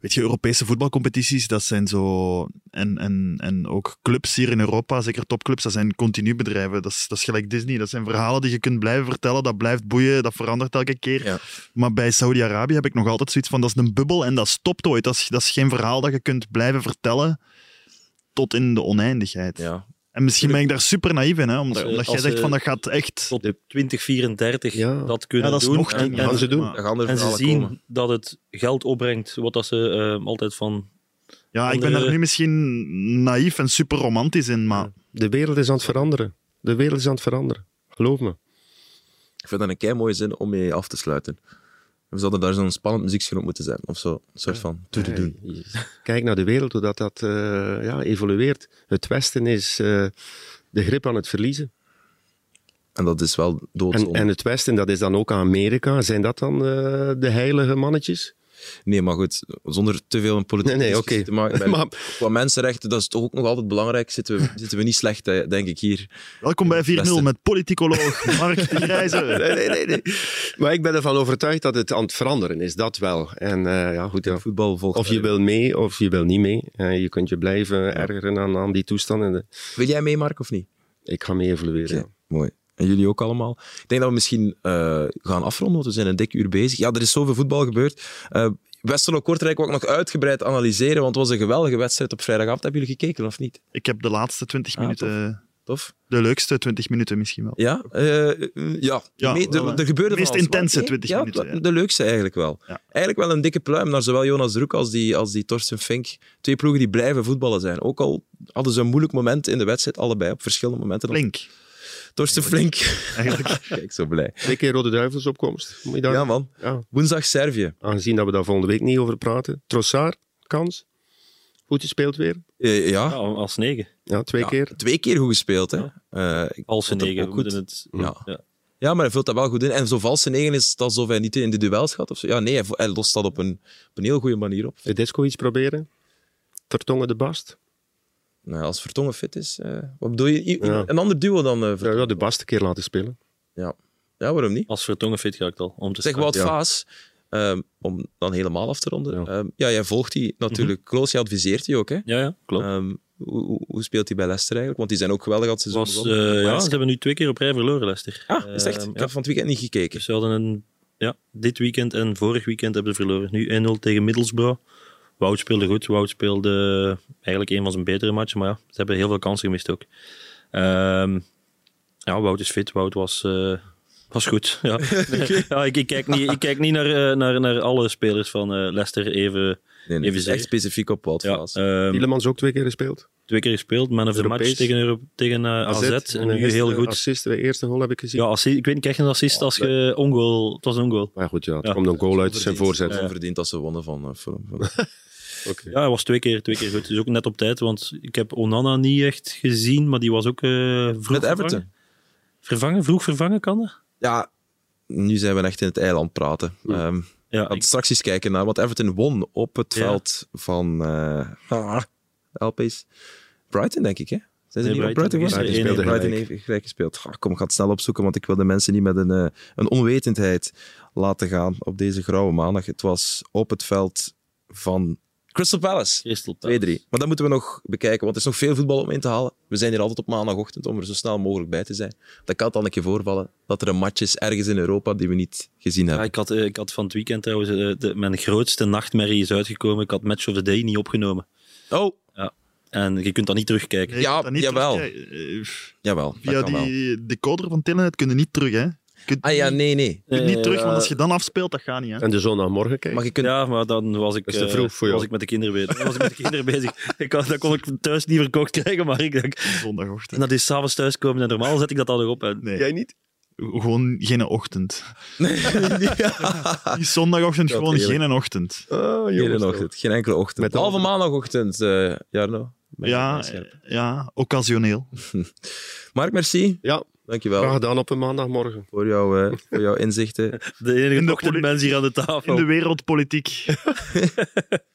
weet je, Europese voetbalcompetities, dat zijn zo, en, en, en ook clubs hier in Europa, zeker topclubs, dat zijn continu bedrijven. Dat is, dat is gelijk Disney, dat zijn verhalen die je kunt blijven vertellen, dat blijft boeien, dat verandert elke keer. Ja. Maar bij Saudi-Arabië heb ik nog altijd zoiets van, dat is een bubbel en dat stopt ooit. Dat is, dat is geen verhaal dat je kunt blijven vertellen tot in de oneindigheid. Ja. En misschien ben ik daar super naïef in, hè, omdat, Als, eh, omdat jij zegt eh, van dat gaat echt... Tot 2034 Ja. dat kunnen Ja, dat is doen. nog en, gaan ze doen. Maar- Dan gaan er en ze zien komen. dat het geld opbrengt, wat dat ze eh, altijd van... Ja, ik ben daar nu misschien naïef en super romantisch in, maar De wereld is aan het veranderen. De wereld is aan het veranderen. Geloof me. Ik vind dat een kei mooie zin om mee af te sluiten. We zouden daar zo'n spannend muziekje op moeten zijn. Of zo. Een soort van to to doen. Kijk naar de wereld, hoe dat, dat eh, ja, evolueert. Het Westen is eh, de grip aan het verliezen. En dat is wel doodzonde. en het Westen, dat is dan ook Amerika. Zijn dat dan eh, de heilige mannetjes? Nee, maar goed, zonder te veel een politieke Nee, nee, te maken. <laughs> Bij- Maar- Qua mensenrechten, dat is toch ook nog altijd belangrijk. Zitten we, zitten we niet slecht, denk ik hier. welkom bij 4-0 Beste. met politicoloog Mark de Grijze. <laughs> Nee, nee, nee, nee. Maar ik ben ervan overtuigd dat het aan het veranderen is. Dat wel. En eh, ja, goed, ja. Voetbal volgt. Of je wil mee, of je wil niet mee. Eh, je kunt je blijven ergeren aan, aan die toestanden. Wil jij mee, Mark, of niet? Ik ga mee evolueren. Oké, mooi. En jullie ook allemaal. Ik denk dat we misschien eh, gaan afronden, want we zijn een dik uur bezig. Ja, er is zoveel voetbal gebeurd. Eh Westerlo-Kortrijk wil ik nog uitgebreid analyseren, want het was een geweldige wedstrijd op vrijdagavond. Hebben jullie gekeken of niet? Ik heb de laatste 20 Ah, minuten, Tof? de leukste 20 minuten misschien wel. Ja? Eh, ja. Ja, Me- wel, er, gebeurde De meest alles. intense Maar 20 ja, minuten, ja. De leukste eigenlijk wel. Eigenlijk wel een dikke pluim naar zowel Jonas Druk als die, als die Torsten Fink. Twee ploegen die blijven voetballen zijn. Ook al hadden ze een moeilijk moment in de wedstrijd, allebei op verschillende momenten. Flink, Torsten Flink. eigenlijk. <laughs> Kijk, zo blij. Twee keer Rode Duivels opkomst. Moet je daar... Ja, man. Ja. Woensdag Servië. Aangezien dat we daar volgende week niet over praten. Trossard, kans. Goed gespeeld weer. Eh, ja. Ja, als negen. Ja, twee Ja, keer. Twee keer goed gespeeld. Hè. Eh, ik Als negen. goed. het... Ja. Ja. Ja, maar hij vult dat wel goed in. En zo'n valse negen is het alsof hij niet in de duels gaat. Of zo. Ja, nee, hij, hij lost dat op een, op een heel goede manier op. De disco iets proberen. Vertongen de Bast. Nou, als Vertongen fit is. eh, wat bedoel je? I- Ja. Een ander duo dan eh, Ja, Vertongen? ja, de Bast keer laten spelen. Ja. ja, waarom niet? Als Vertongen fit ga ik al. Om te Zeg. Wout Ja. Vaas Ehm, om dan helemaal af te ronden. Ja. Ja, ja jij volgt die natuurlijk. Kroos, je adviseert die ook, hè? Ja, ja, klopt. Ehm, hoe, hoe- hoe speelt hij bij Leicester eigenlijk? Want die zijn ook geweldig het seizoen was, eh, ja, ze hebben nu twee keer op rij verloren, Leicester. Ah, is echt? Ehm, Ik ja. heb van het weekend niet gekeken. Dus ze hadden een, ja, dit weekend en vorig weekend hebben ze verloren. Nu 1-0 tegen Middlesbrough. Wout speelde goed. Wout speelde eigenlijk een van zijn betere matchen. Maar ja, ze hebben heel veel kansen gemist ook. Ehm, ja, Wout is fit. Wout was, eh, was goed. <laughs> Ja. <laughs> ja, ik, ik, kijk niet, ik kijk niet naar, eh, naar, naar alle spelers van eh, Leicester even, Nee, nee, even echt specifiek op Wout Ja, ehm, ook twee keer gespeeld. twee keer gespeeld. Man of the match tegen, Euro- tegen eh, AZ. En nu heel goed. Assist, de eerste goal heb ik gezien. Ja, assi- ik weet niet, krijg je een assist als je ongoal... Het was een ongoal. Maar goed, ja, het Ja. komt een goal uit zijn Verdiend. voorzet. Ja, verdiend dat ze wonnen van Fulham. <laughs> Oké. Ja, hij was twee keer, twee keer goed. Dus ook net op tijd, want ik heb Onana niet echt gezien, maar die was ook eh vroeg Met Everton. Vervangen. vervangen? Vroeg vervangen kan dat? Ja, nu zijn we echt in het eiland praten. Ehm Ja, ik- straks eens kijken naar wat Everton won op het Ja. veld van eh LP's. Brighton, denk ik, hè? Zijn ze Nee, niet Brighton Brighton Brighton gelijk. heeft gelijk gespeeld. Goh, kom, ik ga het snel opzoeken, want ik wil de mensen niet met een, eh, een onwetendheid laten gaan op deze grauwe maandag. Het was op het veld van Crystal Palace. Crystal Palace. 2-3. Maar dat moeten we nog bekijken, want er is nog veel voetbal om in te halen. We zijn hier altijd op maandagochtend om er zo snel mogelijk bij te zijn. Dat kan dan een keer voorvallen dat er een match is ergens in Europa die we niet gezien Ja, hebben. ik, had, eh, ik had van het weekend trouwens, eh, de, mijn grootste nachtmerrie is uitgekomen. Ik had Match of the Day niet opgenomen. Oh, En je kunt dat niet terugkijken. Nee, Ja, niet jawel. terugkijken. Eh, jawel. dat Via wel. die decoder van Telenet kun je niet terug, hè? Je kunt, Ah ja, niet, nee, nee. je kunt niet terug, want als je dan afspeelt, dat gaat niet, hè? En de zondagmorgen kijken. Maar je kunt... Ja, maar dan was ik, Dat is te eh, vroeg voor jou. was ik met de kinderen bezig. Dan was ik met de kinderen bezig. <laughs> Ik had, dat kon ik thuis niet verkocht krijgen, maar ik denk... En Zondagochtend. dat is s'avonds thuiskomen en normaal zet ik dat al nog op. En, Nee, Jij niet? gewoon geen ochtend. <laughs> Die zondagochtend, Dat gewoon eerlijk. geen ochtend. Ah, Geen ochtend, geen enkele ochtend. Met Behalve andere- maandagochtend, eh Jarno. Ben je Ja, scherp. ja, occasioneel. <laughs> Mark, merci. Ja, Dankjewel graag gedaan op een maandagmorgen. voor, jouw, eh, <laughs> voor jouw inzichten. De enige In de ochtendmens hier aan de tafel. In de wereldpolitiek.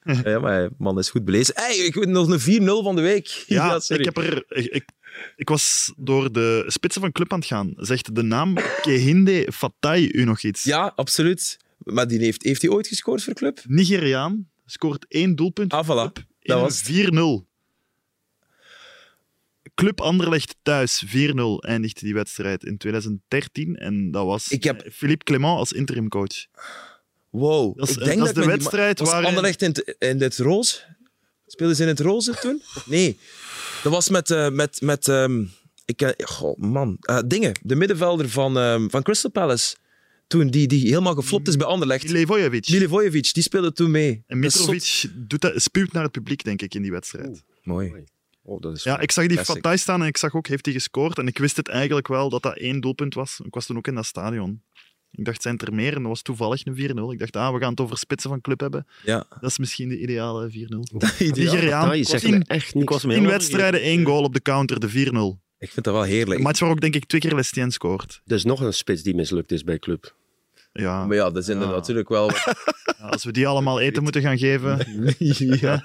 <laughs> ja, maar man is goed belezen. Hey, ik weet nog een 4-0 van de week. Ja, sorry. ik heb er... Ik, ik, was door de spitsen van club aan het gaan. Zegt de naam <laughs> Kehinde Fatai u nog iets? Ja, absoluut. Maar die heeft, heeft hij ooit gescoord voor club? Nigeriaan, scoort één doelpunt. Ah, voilà. Dat was het. 4-0. Club Anderlecht thuis, 4-0 eindigde die wedstrijd in 2013. En dat was Ik heb- eh, Philippe Clement als interimcoach. Wow. Dat is- ik dat denk is dat de wedstrijd Was waarin- Anderlecht in, het- in het roze? Speelden ze in het roze toen? Nee. Dat was met... eh, met, met ehm, ik, ken- goh, man. Eh, dingen. De middenvelder van, ehm, van Crystal Palace. Toen, die, die helemaal geflopt is bij Anderlecht. Milivojevic. Milivojevic, die speelde toen mee. En Dat Mitrovic doet dat, spuwt naar het publiek, denk ik, in die wedstrijd. Mooi. Oh, dat is Ja, ik zag die Classic. Fatai staan en ik zag ook, heeft hij gescoord? En ik wist het eigenlijk wel, dat dat één doelpunt was. Ik was toen ook in dat stadion. Ik dacht, zijn het er meer? En dat was toevallig een 4-0. Ik dacht, ah, we gaan het over spitsen van club hebben. Ja. Dat is misschien de ideale 4-0. Ideaal. <laughs> Nigeriaan, in, echt niet. Ik was me in wedstrijden één goal op de counter, de 4-0. Ik vind dat wel heerlijk. Een match waar ook, denk ik, twee keer Lestien scoort. Er is nog een spits die mislukt is bij club. Ja, Maar ja, dat zijn er Ja. natuurlijk wel... <laughs> ja, als we die allemaal eten moeten gaan geven... <laughs> ja.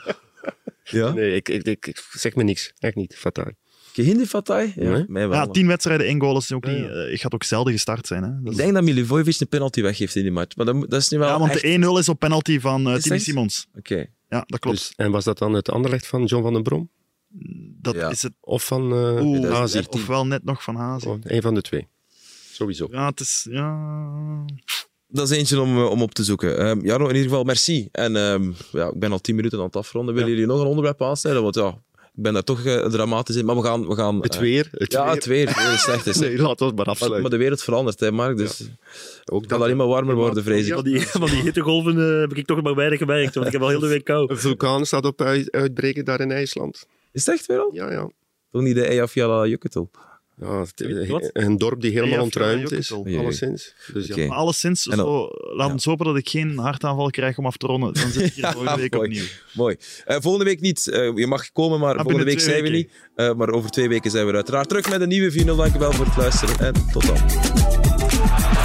Ja? Nee, ik, ik, ik, ik zeg me niks. Echt niet. Fataal. Kehinde Fatai? Ja, Nee. mij wel. Ja, tien wedstrijden, één goal is ook Ja, niet... ja. eh, Ik gaat ook zelden gestart zijn. Hè. Dat Ik is- denk dat Milivojevic een penalty weggeeft in die match. Maar dat, dat is nu wel ja, want echt... de 1-0 is op penalty van eh Is Timmy? Simons. Oké. Ja, dat klopt. Dus, en was dat dan het Anderlecht van John van den Brom? dat ja. is het. Of van eh Oeh, Hazi? ofwel net nog van Hazi. Oh, een van de twee. Sowieso. Ja, het is... Ja... Dat is eentje om, eh, om op te zoeken. Ehm Jarno, in ieder geval merci. En ehm, ja, ik ben al tien minuten aan het afronden. Willen jullie nog een onderwerp aansnijden? Want ja, ik ben daar toch eh, dramatisch in. Maar we gaan... We gaan Het eh, weer. Het ja, weer. het weer. Het weer is slecht. Is. Nee, laat ons maar maar, afsluiten. maar de wereld verandert, hè, Mark. Dus het Ook dat, alleen maar warmer worden, vrees ik. Van die, van die hittegolven eh, heb ik toch maar weinig gemerkt, want ik heb al heel de week kou. Een vulkaan staat op uit- uitbreken daar in IJsland. Is het echt weer al? Ja, ja. Toch niet de Eyjafjalla Jukketel? Ja het- een dorp die helemaal Ja, ontruimd is, alleszins. Dus Oké. ja. Maar alleszins, zo, laat ja. ons hopen dat ik geen hartaanval krijg om af te ronden. Dan zit ik hier <laughs> Ja, volgende week mooi. opnieuw. Mooi. Eh, volgende week niet. Eh, je mag komen, maar volgende binnen week zijn we niet. Eh, maar over twee weken zijn we er uiteraard terug met een nieuwe 4-0. Dankjewel voor het luisteren en tot dan.